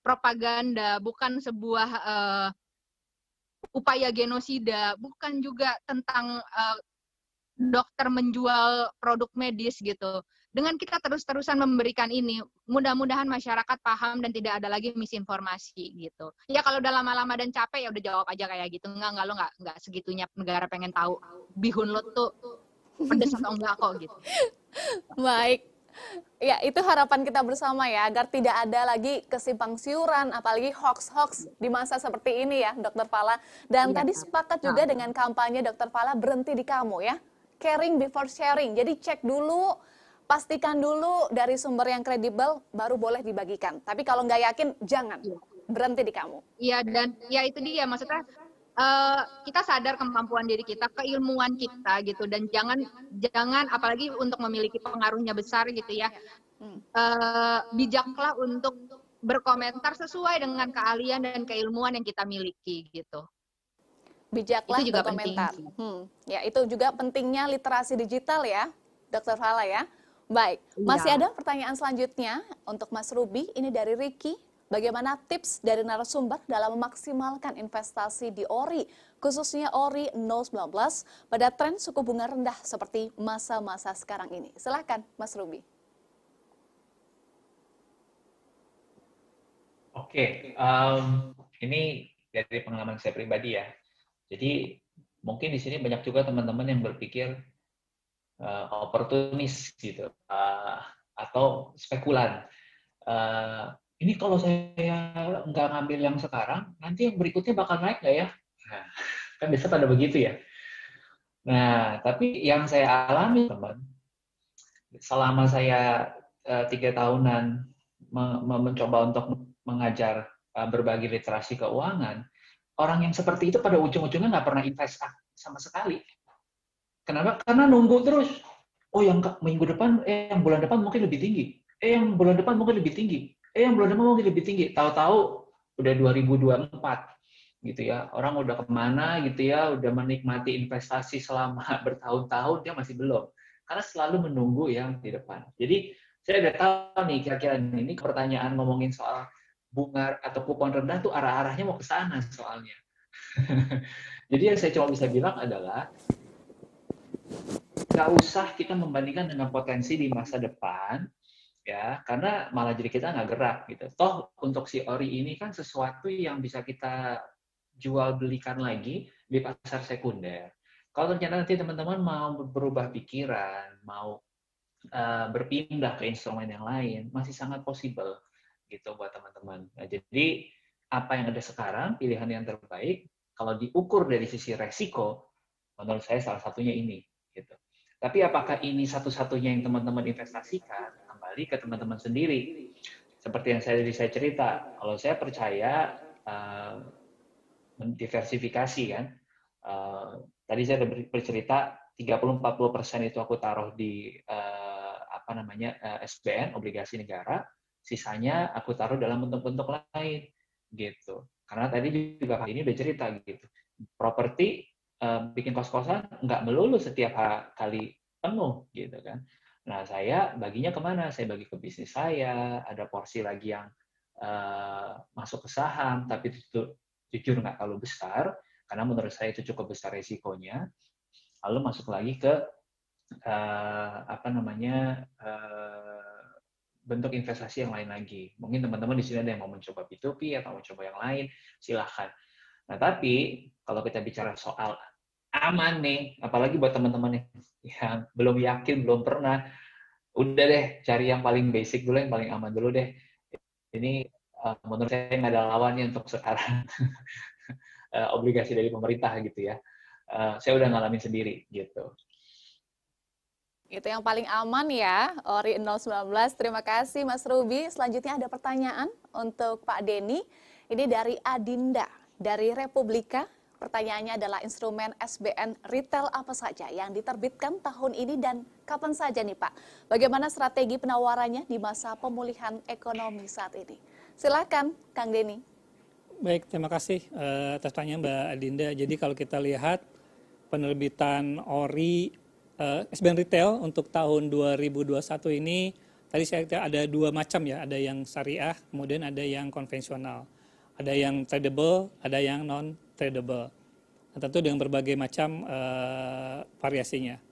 propaganda bukan sebuah uh, upaya genosida, bukan juga tentang uh, dokter menjual produk medis gitu. Dengan kita terus-terusan memberikan ini, mudah-mudahan masyarakat paham dan tidak ada lagi misinformasi gitu. Ya kalau udah lama-lama dan capek ya udah jawab aja kayak gitu. Enggak, enggak lo enggak enggak segitunya negara pengen tahu bihun lo tuh pedes atau enggak kok gitu. [LAUGHS] Baik. Ya, itu harapan kita bersama ya, agar tidak ada lagi kesimpang siuran, apalagi hoax-hoax di masa seperti ini ya, Dokter Fala. Dan ya, tadi sepakat juga nah. dengan kampanye Dokter Fala berhenti di kamu ya, caring before sharing. Jadi cek dulu, pastikan dulu dari sumber yang kredibel, baru boleh dibagikan. Tapi kalau nggak yakin, jangan. Ya. Berhenti di kamu. Iya, dan ya itu dia, maksudnya uh, kita sadar kemampuan diri kita, keilmuan kita gitu dan jangan jangan apalagi untuk memiliki pengaruhnya besar gitu ya. Uh, bijaklah untuk berkomentar sesuai dengan keahlian dan keilmuan yang kita miliki gitu. Bijaklah itu juga berkomentar. Hmm. Ya, itu juga pentingnya literasi digital ya, Dokter Fala ya. Baik, masih ya. ada pertanyaan selanjutnya untuk Mas Ruby. Ini dari Ricky Bagaimana tips dari narasumber dalam memaksimalkan investasi di ORI, khususnya ORI 019 pada tren suku bunga rendah seperti masa-masa sekarang ini? Silahkan, Mas Ruby. Oke, um, ini dari pengalaman saya pribadi ya. Jadi mungkin di sini banyak juga teman-teman yang berpikir uh, oportunis gitu uh, atau spekulan. Uh, ini kalau saya nggak ngambil yang sekarang, nanti yang berikutnya bakal naik nggak ya? Nah, kan biasa pada begitu ya. Nah, tapi yang saya alami teman, selama saya uh, tiga tahunan mencoba untuk mengajar uh, berbagi literasi keuangan, orang yang seperti itu pada ujung-ujungnya nggak pernah invest sama sekali. Kenapa? Karena nunggu terus. Oh, yang minggu depan, eh yang bulan depan mungkin lebih tinggi. Eh yang bulan depan mungkin lebih tinggi eh yang bulan depan mungkin lebih tinggi. Tahu-tahu udah 2024 gitu ya. Orang udah ke mana gitu ya udah menikmati investasi selama [LAUGHS] bertahun-tahun dia masih belum. Karena selalu menunggu yang di depan. Jadi saya udah tahu nih kira-kira ini pertanyaan ngomongin soal bunga atau kupon rendah tuh arah-arahnya mau ke sana soalnya. [LAUGHS] Jadi yang saya cuma bisa bilang adalah nggak usah kita membandingkan dengan potensi di masa depan ya karena malah jadi kita nggak gerak gitu. Toh untuk si ori ini kan sesuatu yang bisa kita jual belikan lagi di pasar sekunder. Kalau ternyata nanti teman-teman mau berubah pikiran mau uh, berpindah ke instrumen yang lain masih sangat possible gitu buat teman-teman. Nah, jadi apa yang ada sekarang pilihan yang terbaik kalau diukur dari sisi resiko menurut saya salah satunya ini gitu. Tapi apakah ini satu-satunya yang teman-teman investasikan kembali ke teman-teman sendiri. Seperti yang saya saya cerita, kalau saya percaya uh, kan. Uh, tadi saya bercerita 30-40 persen itu aku taruh di uh, apa namanya uh, SBN obligasi negara, sisanya aku taruh dalam bentuk-bentuk lain gitu. Karena tadi juga kali ini udah cerita gitu. Properti uh, bikin kos-kosan nggak melulu setiap kali penuh gitu kan. Nah, saya baginya ke mana? Saya bagi ke bisnis saya, ada porsi lagi yang uh, masuk ke saham, tapi itu jujur nggak terlalu besar, karena menurut saya itu cukup besar resikonya. Lalu masuk lagi ke uh, apa namanya uh, bentuk investasi yang lain lagi. Mungkin teman-teman di sini ada yang mau mencoba P2P atau mencoba yang lain, silahkan. Nah, tapi kalau kita bicara soal aman nih, apalagi buat teman-teman yang belum yakin, belum pernah, udah deh cari yang paling basic dulu, yang paling aman dulu deh. Ini uh, menurut saya nggak ada lawannya untuk sekarang uh, [LAUGHS] obligasi dari pemerintah gitu ya. Uh, saya udah ngalamin sendiri gitu. Itu yang paling aman ya, Ori 019. Terima kasih Mas Ruby. Selanjutnya ada pertanyaan untuk Pak Denny. Ini dari Adinda, dari Republika Pertanyaannya adalah instrumen SBN retail apa saja yang diterbitkan tahun ini dan kapan saja nih Pak? Bagaimana strategi penawarannya di masa pemulihan ekonomi saat ini? Silakan Kang Denny. Baik, terima kasih uh, atas pertanyaan Mbak Adinda. Jadi kalau kita lihat penerbitan ORI eh, SBN retail untuk tahun 2021 ini tadi saya ada dua macam ya, ada yang syariah, kemudian ada yang konvensional. Ada yang tradable, ada yang non tradable. Nah, tentu dengan berbagai macam uh, variasinya.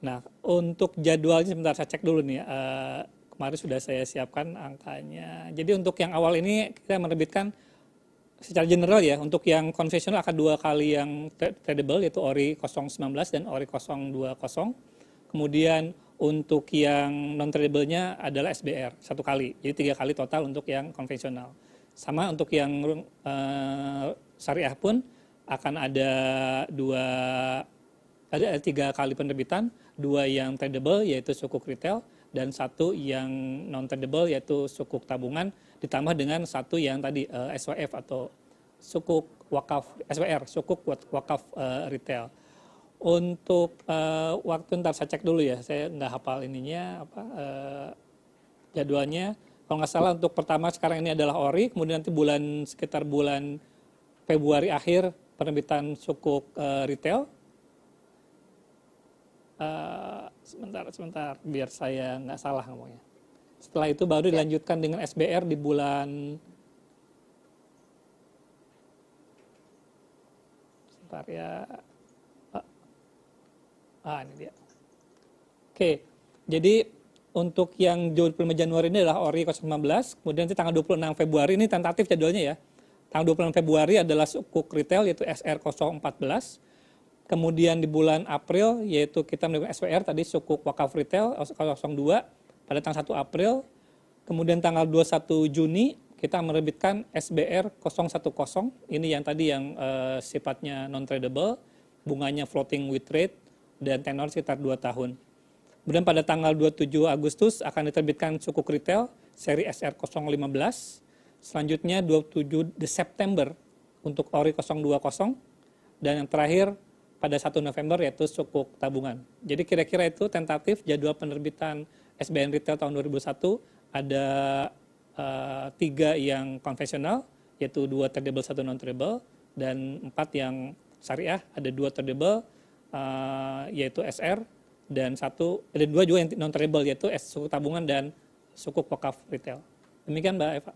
Nah, untuk jadwalnya sebentar saya cek dulu nih. Uh, kemarin sudah saya siapkan angkanya. Jadi untuk yang awal ini kita menerbitkan secara general ya, untuk yang konvensional akan dua kali yang tradable yaitu ORI 019 dan ORI 020. Kemudian untuk yang non tradable-nya adalah SBR satu kali. Jadi tiga kali total untuk yang konvensional. Sama untuk yang uh, syariah pun akan ada dua ada tiga kali penerbitan, dua yang tradable yaitu sukuk retail dan satu yang non tradable yaitu sukuk tabungan ditambah dengan satu yang tadi uh, eh, SWF atau sukuk wakaf SWR, sukuk wakaf uh, retail. Untuk uh, waktu ntar saya cek dulu ya, saya nggak hafal ininya apa uh, jadwalnya. Kalau nggak salah untuk pertama sekarang ini adalah ori, kemudian nanti bulan sekitar bulan Februari akhir penerbitan sukuk uh, retail. Uh, sebentar, sebentar, biar saya nggak salah ngomongnya. Setelah itu baru dilanjutkan dengan SBR di bulan sebentar ya. Ah, ah ini dia. Oke, jadi untuk yang 25 Januari ini adalah ORI 015, kemudian nanti tanggal 26 Februari ini tentatif jadwalnya ya. Tanggal 26 Februari adalah sukuk retail yaitu SR 014. Kemudian di bulan April yaitu kita menemukan SWR tadi sukuk wakaf retail 002 pada tanggal 1 April. Kemudian tanggal 21 Juni kita menerbitkan SBR 010. Ini yang tadi yang uh, sifatnya non tradable, bunganya floating with rate dan tenor sekitar 2 tahun. Kemudian pada tanggal 27 Agustus akan diterbitkan sukuk retail seri SR 015. Selanjutnya 27 September untuk ORI 020 dan yang terakhir pada 1 November yaitu sukuk tabungan. Jadi kira-kira itu tentatif jadwal penerbitan SBN Retail tahun 2001 ada uh, tiga yang konvensional, yaitu dua tradable, satu non tradable, dan empat yang syariah, ada dua tradable, uh, yaitu SR, dan satu, ada dua juga yang non tradable, yaitu suku tabungan dan suku wakaf retail. Demikian Mbak Eva.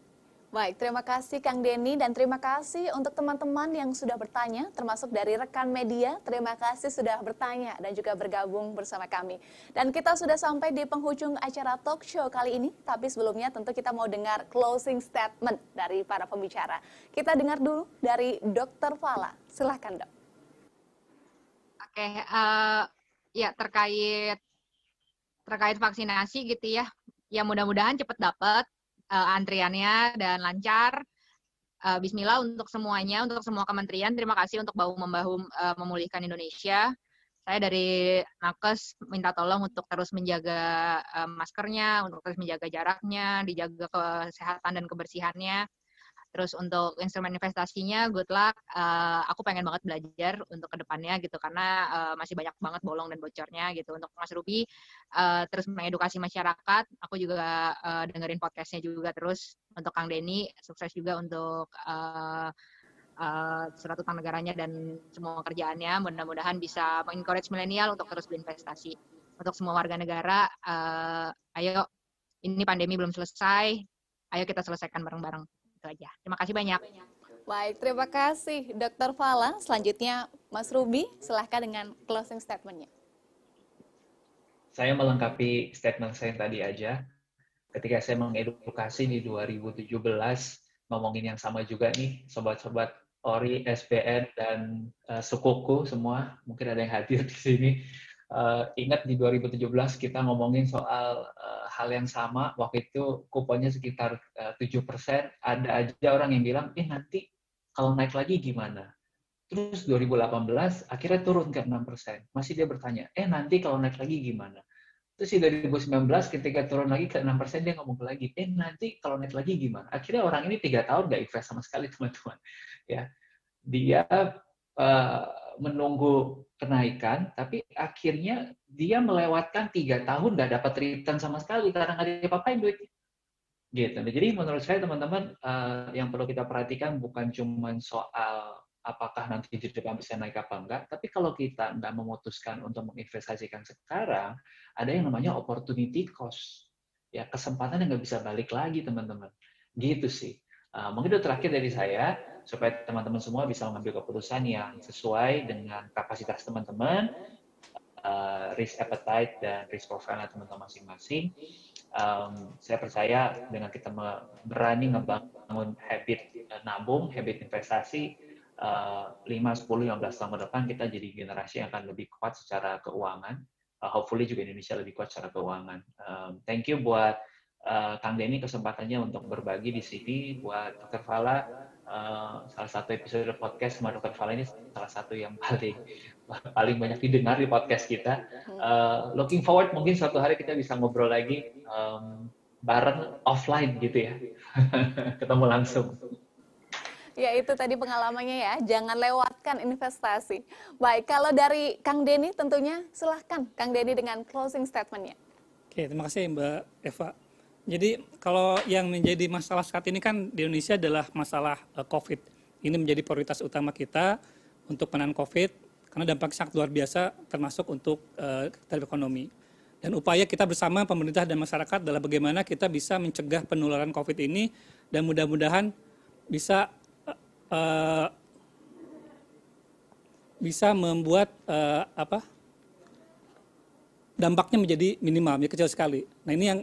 Baik, terima kasih Kang Denny dan terima kasih untuk teman-teman yang sudah bertanya, termasuk dari rekan media. Terima kasih sudah bertanya dan juga bergabung bersama kami. Dan kita sudah sampai di penghujung acara talk show kali ini, tapi sebelumnya tentu kita mau dengar closing statement dari para pembicara. Kita dengar dulu dari Dr. Fala. Silahkan dok. Oke, uh, ya terkait terkait vaksinasi gitu ya, ya mudah-mudahan cepat dapat uh, antriannya dan lancar. Uh, Bismillah untuk semuanya, untuk semua kementerian. Terima kasih untuk bahu membahu uh, memulihkan Indonesia. Saya dari Nakes minta tolong untuk terus menjaga uh, maskernya, untuk terus menjaga jaraknya, dijaga kesehatan dan kebersihannya. Terus untuk instrumen investasinya, good luck. Uh, aku pengen banget belajar untuk ke depannya gitu karena uh, masih banyak banget bolong dan bocornya gitu. Untuk Mas Ruby uh, terus mengedukasi masyarakat. Aku juga uh, dengerin podcastnya juga terus. Untuk Kang Denny sukses juga untuk uh, uh, surat utang negaranya dan semua kerjaannya. Mudah-mudahan bisa mengencourage milenial untuk terus berinvestasi. Untuk semua warga negara, uh, ayo ini pandemi belum selesai. Ayo kita selesaikan bareng-bareng itu aja. Terima kasih banyak. Baik, terima kasih Dr. Fala. Selanjutnya Mas Ruby, silahkan dengan closing statementnya. Saya melengkapi statement saya tadi aja. Ketika saya mengedukasi di 2017, ngomongin yang sama juga nih, sobat-sobat Ori, SPN, dan uh, sukuku semua, mungkin ada yang hadir di sini. Uh, ingat di 2017 kita ngomongin soal uh, hal yang sama, waktu itu kuponnya sekitar uh, 7%, ada aja orang yang bilang, eh nanti kalau naik lagi gimana? Terus 2018 akhirnya turun ke 6%. Masih dia bertanya, eh nanti kalau naik lagi gimana? Terus di 2019 ketika turun lagi ke 6% dia ngomong lagi, eh nanti kalau naik lagi gimana? Akhirnya orang ini tiga tahun nggak invest sama sekali [LAUGHS] teman-teman. Ya, dia uh, menunggu kenaikan, tapi akhirnya dia melewatkan tiga tahun nggak dapat return sama sekali karena nggak diapa-apain duitnya. Gitu. Jadi menurut saya teman-teman uh, yang perlu kita perhatikan bukan cuma soal apakah nanti di depan bisa naik apa enggak, tapi kalau kita nggak memutuskan untuk menginvestasikan sekarang, ada yang namanya opportunity cost. Ya, kesempatan yang nggak bisa balik lagi teman-teman. Gitu sih. Uh, mungkin itu terakhir dari saya supaya teman-teman semua bisa mengambil keputusan yang sesuai dengan kapasitas teman-teman, uh, risk appetite dan risk profile teman-teman masing-masing. Um, saya percaya dengan kita berani ngebangun habit uh, nabung, habit investasi, uh, 5, 10, 15 tahun ke depan kita jadi generasi yang akan lebih kuat secara keuangan. Uh, hopefully juga Indonesia lebih kuat secara keuangan. Um, thank you buat uh, Kang Denny kesempatannya untuk berbagi di sini, buat Dr. Fala, Uh, salah satu episode podcast sama Dokter Vala ini salah satu yang paling [LAUGHS] paling banyak didengar di podcast kita. Uh, looking forward mungkin suatu hari kita bisa ngobrol lagi um, bareng offline gitu ya, [LAUGHS] ketemu langsung. Ya itu tadi pengalamannya ya, jangan lewatkan investasi. Baik, kalau dari Kang Denny tentunya silahkan Kang Denny dengan closing statementnya. Oke, terima kasih Mbak Eva. Jadi kalau yang menjadi masalah saat ini kan di Indonesia adalah masalah uh, COVID. Ini menjadi prioritas utama kita untuk penanganan COVID karena dampak sangat luar biasa termasuk untuk uh, ekonomi. Dan upaya kita bersama pemerintah dan masyarakat adalah bagaimana kita bisa mencegah penularan COVID ini dan mudah-mudahan bisa uh, bisa membuat uh, apa dampaknya menjadi minimal, menjadi kecil sekali. Nah ini yang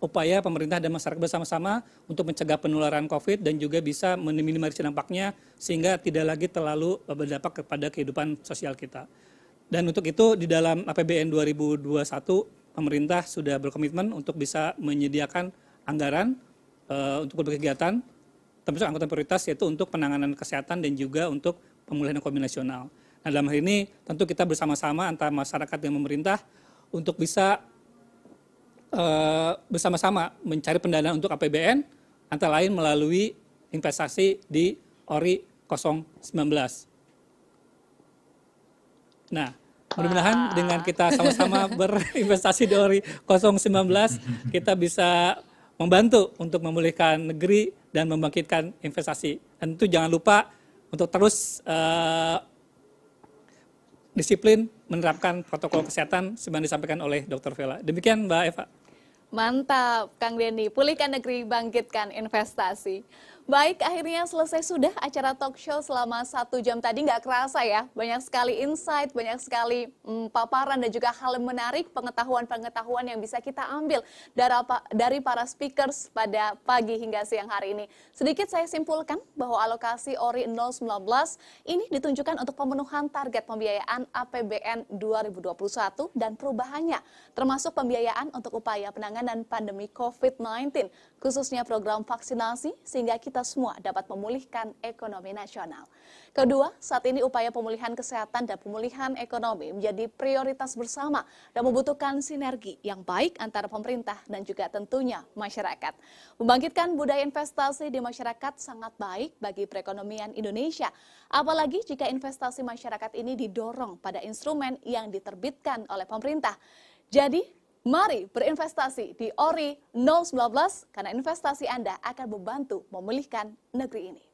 upaya pemerintah dan masyarakat bersama-sama untuk mencegah penularan COVID dan juga bisa meminimalisir dampaknya sehingga tidak lagi terlalu berdampak kepada kehidupan sosial kita. Dan untuk itu di dalam APBN 2021 pemerintah sudah berkomitmen untuk bisa menyediakan anggaran uh, untuk berbagai kegiatan termasuk angkutan prioritas yaitu untuk penanganan kesehatan dan juga untuk pemulihan ekonomi nasional. Nah dalam hal ini tentu kita bersama-sama antara masyarakat dan pemerintah untuk bisa uh, bersama-sama mencari pendanaan untuk APBN antara lain melalui investasi di ORI 019. Nah, mudah-mudahan dengan kita sama-sama [LAUGHS] berinvestasi di ORI 019 kita bisa membantu untuk memulihkan negeri dan membangkitkan investasi. Dan itu jangan lupa untuk terus uh, disiplin menerapkan protokol kesehatan sebagaimana disampaikan oleh Dr. Vela. Demikian Mbak Eva. Mantap, Kang Denny. Pulihkan negeri, bangkitkan investasi. Baik, akhirnya selesai sudah acara talk show selama satu jam tadi. Nggak kerasa ya, banyak sekali insight, banyak sekali hmm, paparan dan juga hal menarik, pengetahuan-pengetahuan yang bisa kita ambil dari, dari para speakers pada pagi hingga siang hari ini. Sedikit saya simpulkan bahwa alokasi ORI 019 ini ditunjukkan untuk pemenuhan target pembiayaan APBN 2021 dan perubahannya, termasuk pembiayaan untuk upaya penanganan pandemi COVID-19, khususnya program vaksinasi, sehingga kita semua dapat memulihkan ekonomi nasional. Kedua, saat ini upaya pemulihan kesehatan dan pemulihan ekonomi menjadi prioritas bersama dan membutuhkan sinergi yang baik antara pemerintah dan juga tentunya masyarakat. Membangkitkan budaya investasi di masyarakat sangat baik bagi perekonomian Indonesia, apalagi jika investasi masyarakat ini didorong pada instrumen yang diterbitkan oleh pemerintah. Jadi, Mari berinvestasi di ORI 019 karena investasi Anda akan membantu memulihkan negeri ini.